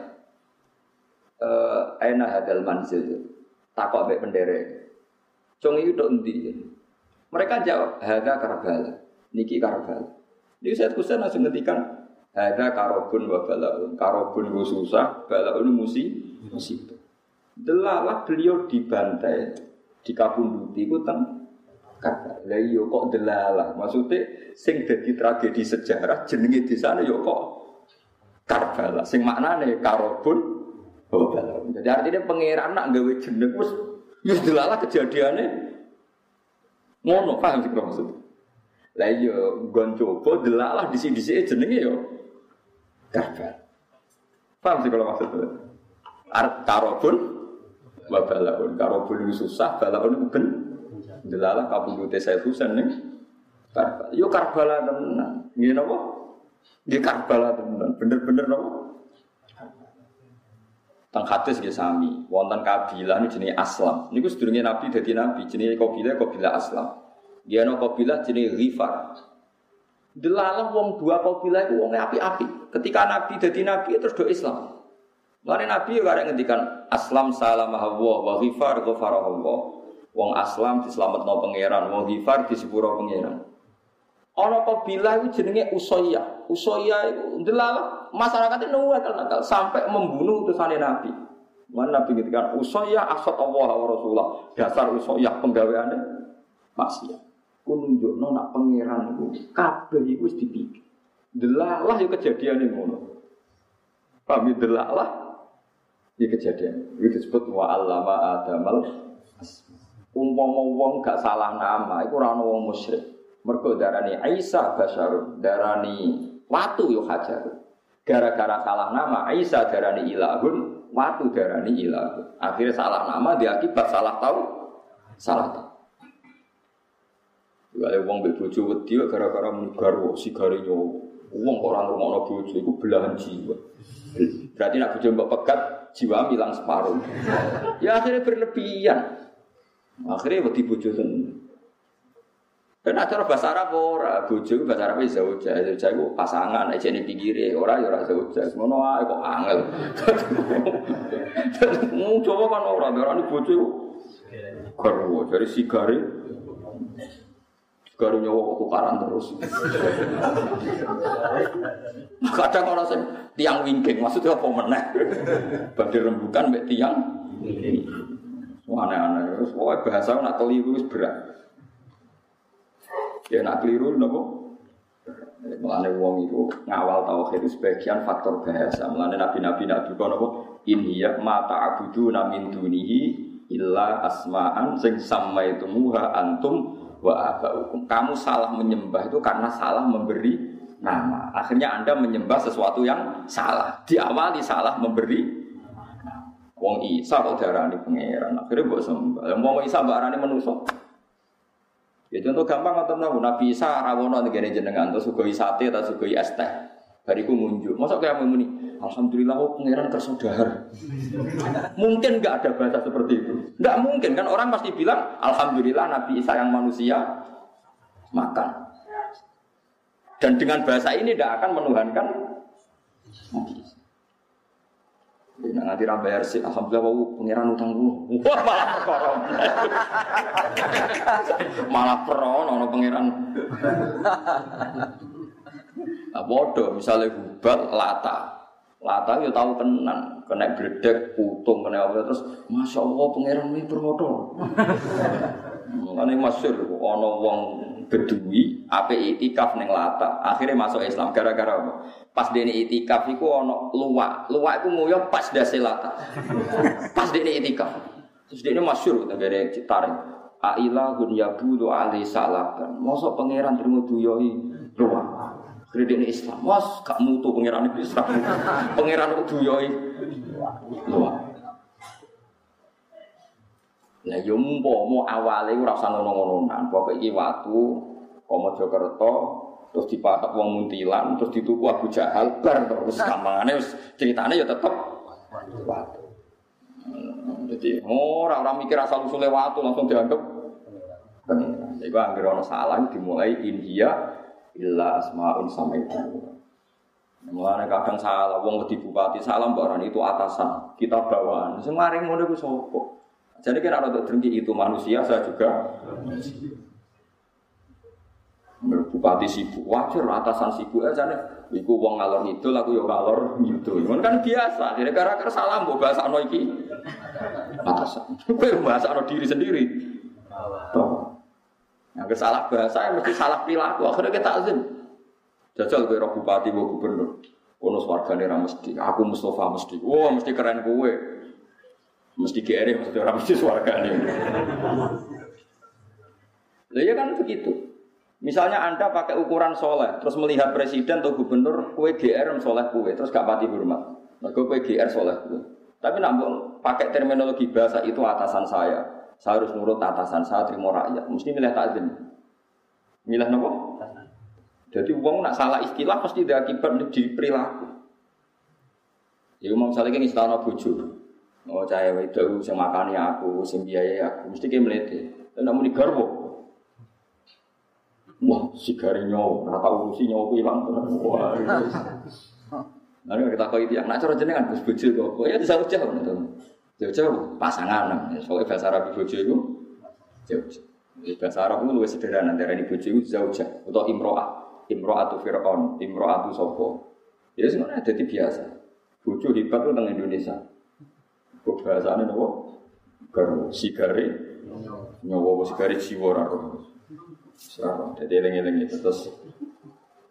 Eh, aina hadal manzil. Takok mbek pendere. Cung itu tok endi? Mereka jawab, "Hadza Karbala." Niki Karbala. Jadi saya kusen langsung ngendikan, "Hadza karobun wa balaun." Karobun itu susah, balaun musi musibah. Delalah beliau dibantai, dikabunduti itu teng Karbala. Lah iya kok delalah. Maksudnya sing dadi tragedi sejarah jenenge desane yo kok Karbala. Sing maknane karobun oh. Jadi artinya pangeran nak gawe jeneng wis wis delalah kejadiane ngono paham sih maksud. Lah iya gon coba delalah disi-disi jenenge yo Karbala. Paham sih kalau maksudnya? Art karobun wa balaun. Karobun susah, balaun ben Delalah kabudute saya Husain nih. Karbala. Yo Karbala tenan. Nggih napa? Nggih Karbala tenan. Bener-bener napa? Tang hadis nggih sami, wonten kabilah niku jenenge Aslam. Niku sedurunge Nabi dadi nabi, jenenge kabilah kabilah Aslam. Dia ana kabilah jenenge Ghifar. Delalah wong dua kabilah iku wong api-api. Ketika Nabi dadi nabi terus do Islam. Lalu Nabi ya kadang ngendikan Aslam salam Allah wa ghifar Allah. Wong Aslam no pangeran, wong Hifar sepuro pangeran. Ana bila itu jenenge Usoya. Usoya itu delala masyarakat itu nakal sampai membunuh utusan Nabi. Mana Nabi ngendikan Usoya asat Allah wa Rasulullah. Dasar Usoya penggaweane maksiat. Ku nunjukno nak pangeran itu kabeh iku wis dipikir. Delalah kejadian ngono. Paham ya? delalah ini kejadian. Itu disebut wa allama adamal. Umpama wong gak salah nama, iku ora wong musyrik. Mergo darani Aisyah basyarun, darani watu yo hajar. Gara-gara salah nama Aisyah darani ilahun, watu darani ilahun. Akhirnya salah nama diakibat salah tahu, salah tahu. Kalau wong mbek bojo wedi gara-gara muni garwa sigare nyowo. Wong kok ora ngono bojo iku belahan jiwa. Berarti nak bojo mbok pegat jiwa hilang separuh. Ya akhirnya berlebihan. Akhirnya wedi bojo tenan. Dan acara bahasa Arab ora, bojo bahasa Arab zauja, zauja itu pasangan aja nih pinggire, ora ya ora zauja. Ngono ae kok angel. Coba kan ora, darani bojo iku garwa dari sigare. Sigare nyawa tukaran terus. Kadang orang tiang wingking, maksudnya apa meneh? Badhe rembukan mek tiang Aneh-aneh. Terus pokoknya bahasa nak keliru berat. Ya nak keliru nopo. Melane wong itu ngawal tauhid itu sebagian faktor bahasa. Melane nabi-nabi nabi kau nopo ini ya mata abudu namin dunihi illa asma'an sing sama itu muha antum wa abaukum. Kamu salah menyembah itu karena salah memberi nama. Akhirnya Anda menyembah sesuatu yang salah. Diawali salah memberi Wong Isa kok darani pangeran. Akhirnya mbok sembah. Lah wong Isa mbok arani manusa. Ya contoh gampang ngoten nabu Nabi Isa rawono ngene jenengan terus sugoi sate atau sugoi es teh. Bariku munjuk. Masa kayak muni, Alhamdulillah oh pangeran kersodar. mungkin nggak ada bahasa seperti itu. Nggak mungkin kan orang pasti bilang Alhamdulillah Nabi Isa yang manusia makan. Dan dengan bahasa ini tidak akan menuhankan Nabi Isa. Nah, nanti ra bayar sih, alhamdulillah wau pangeran utang gue. Wah, malah perkara. malah peron ono pangeran. Nah, bodoh misalnya hubal lata. Lata yo tahu tenan, kena bledek, putung, kena apa terus Masya Allah pangeran ini bermodal. Mulane masyhur ana wong Bedui ape itikaf ning Lata. Akhirnya masuk Islam gara-gara apa? Pas dene itikaf iku ana luwak. Luwak iku nguyuh pas dase Lata. Pas dene itikaf. Terus dene masyhur negara Citaring. Ailahun yabudu alai salaban. Mosok pangeran terima duyoi luwak. Kredit Islam, mas gak mutu pangeran Islam, pangeran itu duyoi, luar. Lah yo mau awale ora usah ngono-ngononan, pokoke iki watu Komo Jokerto terus dipatok wong muntilan terus dituku Abu Jahal bar terus kamane wis critane ya tetep watu. Jadi ora ora mikir asal usule watu langsung dianggap. Jadi anggere ana salah dimulai India illa asmaun sama itu. Mulane kadang salah wong di bupati salah mbak itu atasan, kita bawaan. Sing maring ngono ku sapa? Jadi kira ada drengki itu manusia, saya juga Bupati sibuk, wajar atasan sibuk aja nih. Iku wong ngalor itu, aku yo ngalor gitu. Ini kan biasa. Jadi gara-gara salah mau bahasa ano iki atasan. Kowe bahasa ano diri sendiri. Yang salah bahasa mesti salah perilaku. Akhirnya kita azim. Jajal kowe bupati, kowe gubernur. Kono swargane ra mesti. Aku Mustafa mesti. Wah, mesti keren kowe. Mesti GR mesti orang mesti swargane. Lah ya kan begitu. Misalnya Anda pakai ukuran soleh, terus melihat presiden atau gubernur, kue GR soleh kue, terus gak pati hormat. Mereka kue GR soleh kue. Tapi nak pakai terminologi bahasa itu atasan saya. Saya harus nurut atasan saya, terima rakyat. Mesti milih takzim. Milih nopo? Jadi uang nak salah istilah pasti ada akibat di perilaku. Ya mau misalnya ini istana bujur. Oh cahaya itu sing makani aku, sing biayai aku, mesti kayak melete. Dan namun di garbo, Wah, sigari nyawa, rata urusi nyawa ku hilang. Wah, Lalu kita kau itu yang nak cara jenengan gus bojo kok, ya bisa jauh tuh. Jauh-jauh pasangan, soalnya bahasa Arab bojo itu jauh. Bahasa Arab itu lebih sederhana dari bojo itu jauh jauh atau imroah, imroah itu Fir'aun, imroah itu sopo. Ya sebenarnya jadi biasa. Bojo hebat itu tentang Indonesia. Kok bahasanya nopo? Garu sigari, nyawa sigari jiwa raro. Jadi eling-eling itu terus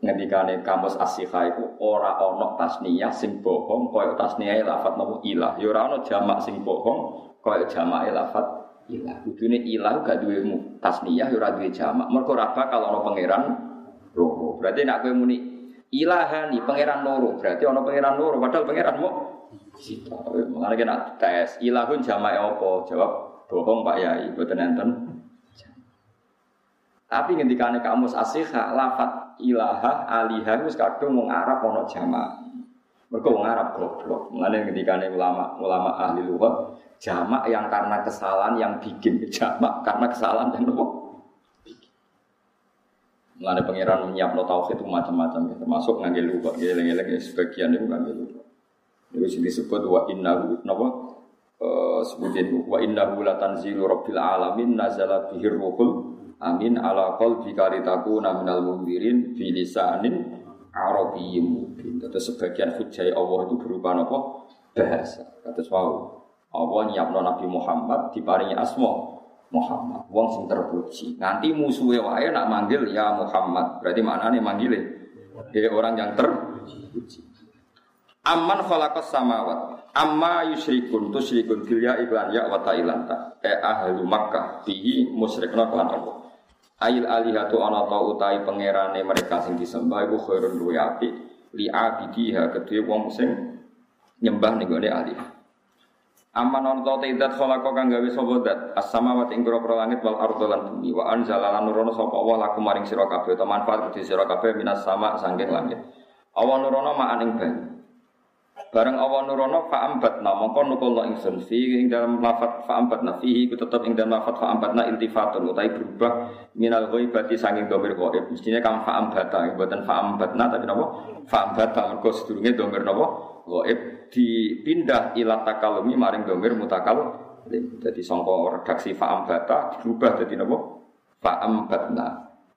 ngendikane kamus asyiha iku ora ana tasniyah sing bohong kaya tasniyah lafat nopo ilah. Ya ora ana jamak sing bohong kaya jamake lafat ilah. Kudune ilah gak duwe tasniyah ya ora duwe jamak. Mergo ora bakal ana pangeran loro. Berarti nek kowe muni ilahani pangeran loro, berarti ana pangeran loro padahal pangeran mau Mengenai kena tes ilahun jamak apa? Jawab bohong Pak Yai, boten enten tapi ketika kamus asiha lafat ilaha aliha wis kadung wong Arab ana jamak. Mergo wong Arab goblok. Ketika ulama ulama ahli lugat jamak yang karena kesalahan yang bikin jamak karena kesalahan yang nopo. Mulane pangeran menyiapno tauhid itu macam-macam termasuk ngambil lugat geleng-geleng sebagian itu ngambil lugat. Itu sing disebut wa innahu napa uh, sebutin wa innahu latanzilu rabbil alamin nazala bihir ruhul Amin ala qalbi kalitakuna minal mundirin fi lisanin arabiyyin mubin. Terus sebagian hujjah Allah itu berupa apa? Bahasa. Kata wow. Allah nyiapno Nabi Muhammad diparingi asma Muhammad. Wong sing terpuji. Nanti musuhnya wae nak manggil ya Muhammad. Berarti maknanya manggil ya orang yang terpuji. Amman khalaqas samawat amma yusyrikun tusyrikun bil ya iklan ya wa ta'ilanta e ahlu Makkah bihi musyrikna kelan Allah Ail alihatu ana ta utai pangerane mereka sing disembah iku khairun luwe apik li abidiha kedue wong sing nyembah ning gone alih. Aman ana ta idat khalaqa kang gawe sapa dat as-samawati ing pira langit wal ardo lan bumi wa anzala lan nurono sapa Allah laku maring sira kabeh utawa manfaat kedue sira kabeh minas sama sangking langit. Awan nurono ma'an ing. Bareng awan nurono fa'ambatna mongko nukulna ingsun fi ing dalam lafat fa'ambatna fihi ku tetep ing dalam lafat fa'ambatna iltifatun utai berubah minal ghaibati sanging domir ghaib. Mestinya kam fa'ambata mboten fa'ambatna tapi napa? Fa'ambata mergo sedurunge domir napa? Ghaib. Dipindah ila takalumi maring domir mutakal jadi sangka redaksi fa'ambata berubah dadi napa? Fa'ambatna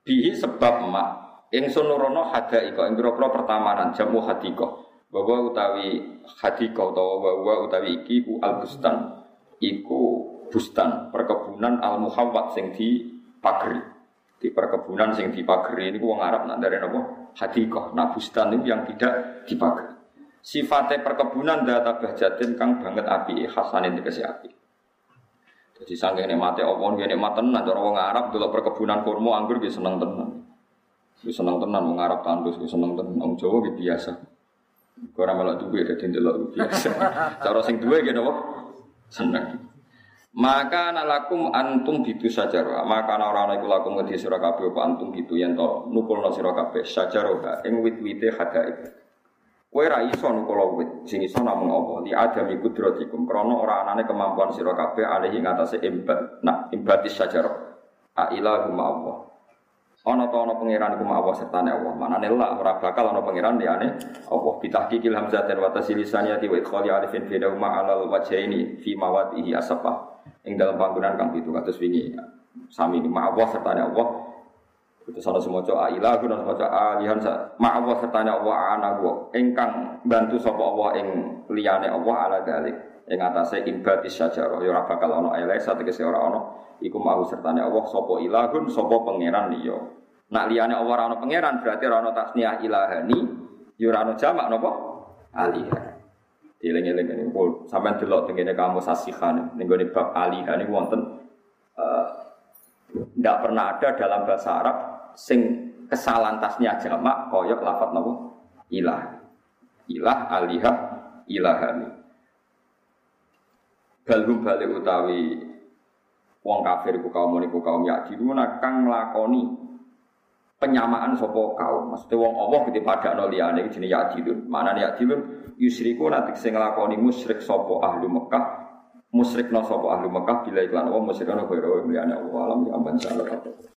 bihi sebab mak ingsun nurono hadaika ing pira pertamanan jamu hadika bahwa utawi hadika utawa bahwa utawi iki ku al bustan iku bustan perkebunan al muhawwat sing di pagri di perkebunan sing di pagri ini wong Arab nak dari apa? Hadikah nah bustan itu yang tidak dipagri sifatnya perkebunan data bahjatin kang banget api hasanin dikasih api. Jadi sanggeng nikmate Allah dia nikmat tenan cara wong Arab delok perkebunan kurma anggur dia seneng tenan. Dia seneng tenan wong Arab tandus dia seneng tenan. Wong Jawa biasa Ora malah duwe dadi ndelok biasa. Cara sing duwe gitu apa? Seneng. Maka nalakum antum gitu saja Maka orang iku lakum ngedi sira kabeh apa antum gitu yen to nukulno sira kabeh sajaroha ing wit-wite hadaib. Kowe ra iso nukul wit, sing iso namung apa? Li adami kudratikum krana ora anane kemampuan sira kabeh alihi ngatasé imbat. Nah, imbatis sajarah. A ilahu Allah. Ana ta ana pangeran iku Allah sertane Allah. Manane la ora bakal ana pangeran liyane Allah. Bitahqiqil hamzatin wa tasilisaniyati wa idkhali alifin fi dawma alal wajhaini fi mawadihi asapa. Ing dalam panggonan kang pitu kados wingi. Sami Allah sertane Allah. Itu salah ilah guna semua coba alihan sa ma Allah sertane Allah ana gua ingkang bantu sapa Allah ing liyane Allah ala dalik ing atase imbatis sajarah ya ora bakal ana elek sategese ora ana iku mau sertane Allah sapa ilahun sapa pangeran liya Nak liyane Allah ana pangeran berarti tasniyah ilahani, ya jamak napa? Alihah. Dieling-eling ini, pun sampean delok tengene kamu sasihan ning bab alihah niku wonten tidak uh, pernah ada dalam bahasa Arab sing kesalahan tasnya jamak koyok lafat napa? Ilah. Ilah alihah ilahani. Balhum balik utawi wong kafir ku kaum niku kaum yakdiluna kang nglakoni penyamaan sopo kaum. Maksudnya wong Allah gitu pada no liane jenis yadilun. Mana nih yadilun? Yusriku nanti sing nglakoni musyrik sopo ahlu Mekah. Musyrik no sopo ahlu Mekah bila iklan Allah musyrik no kira liane Allah alam ya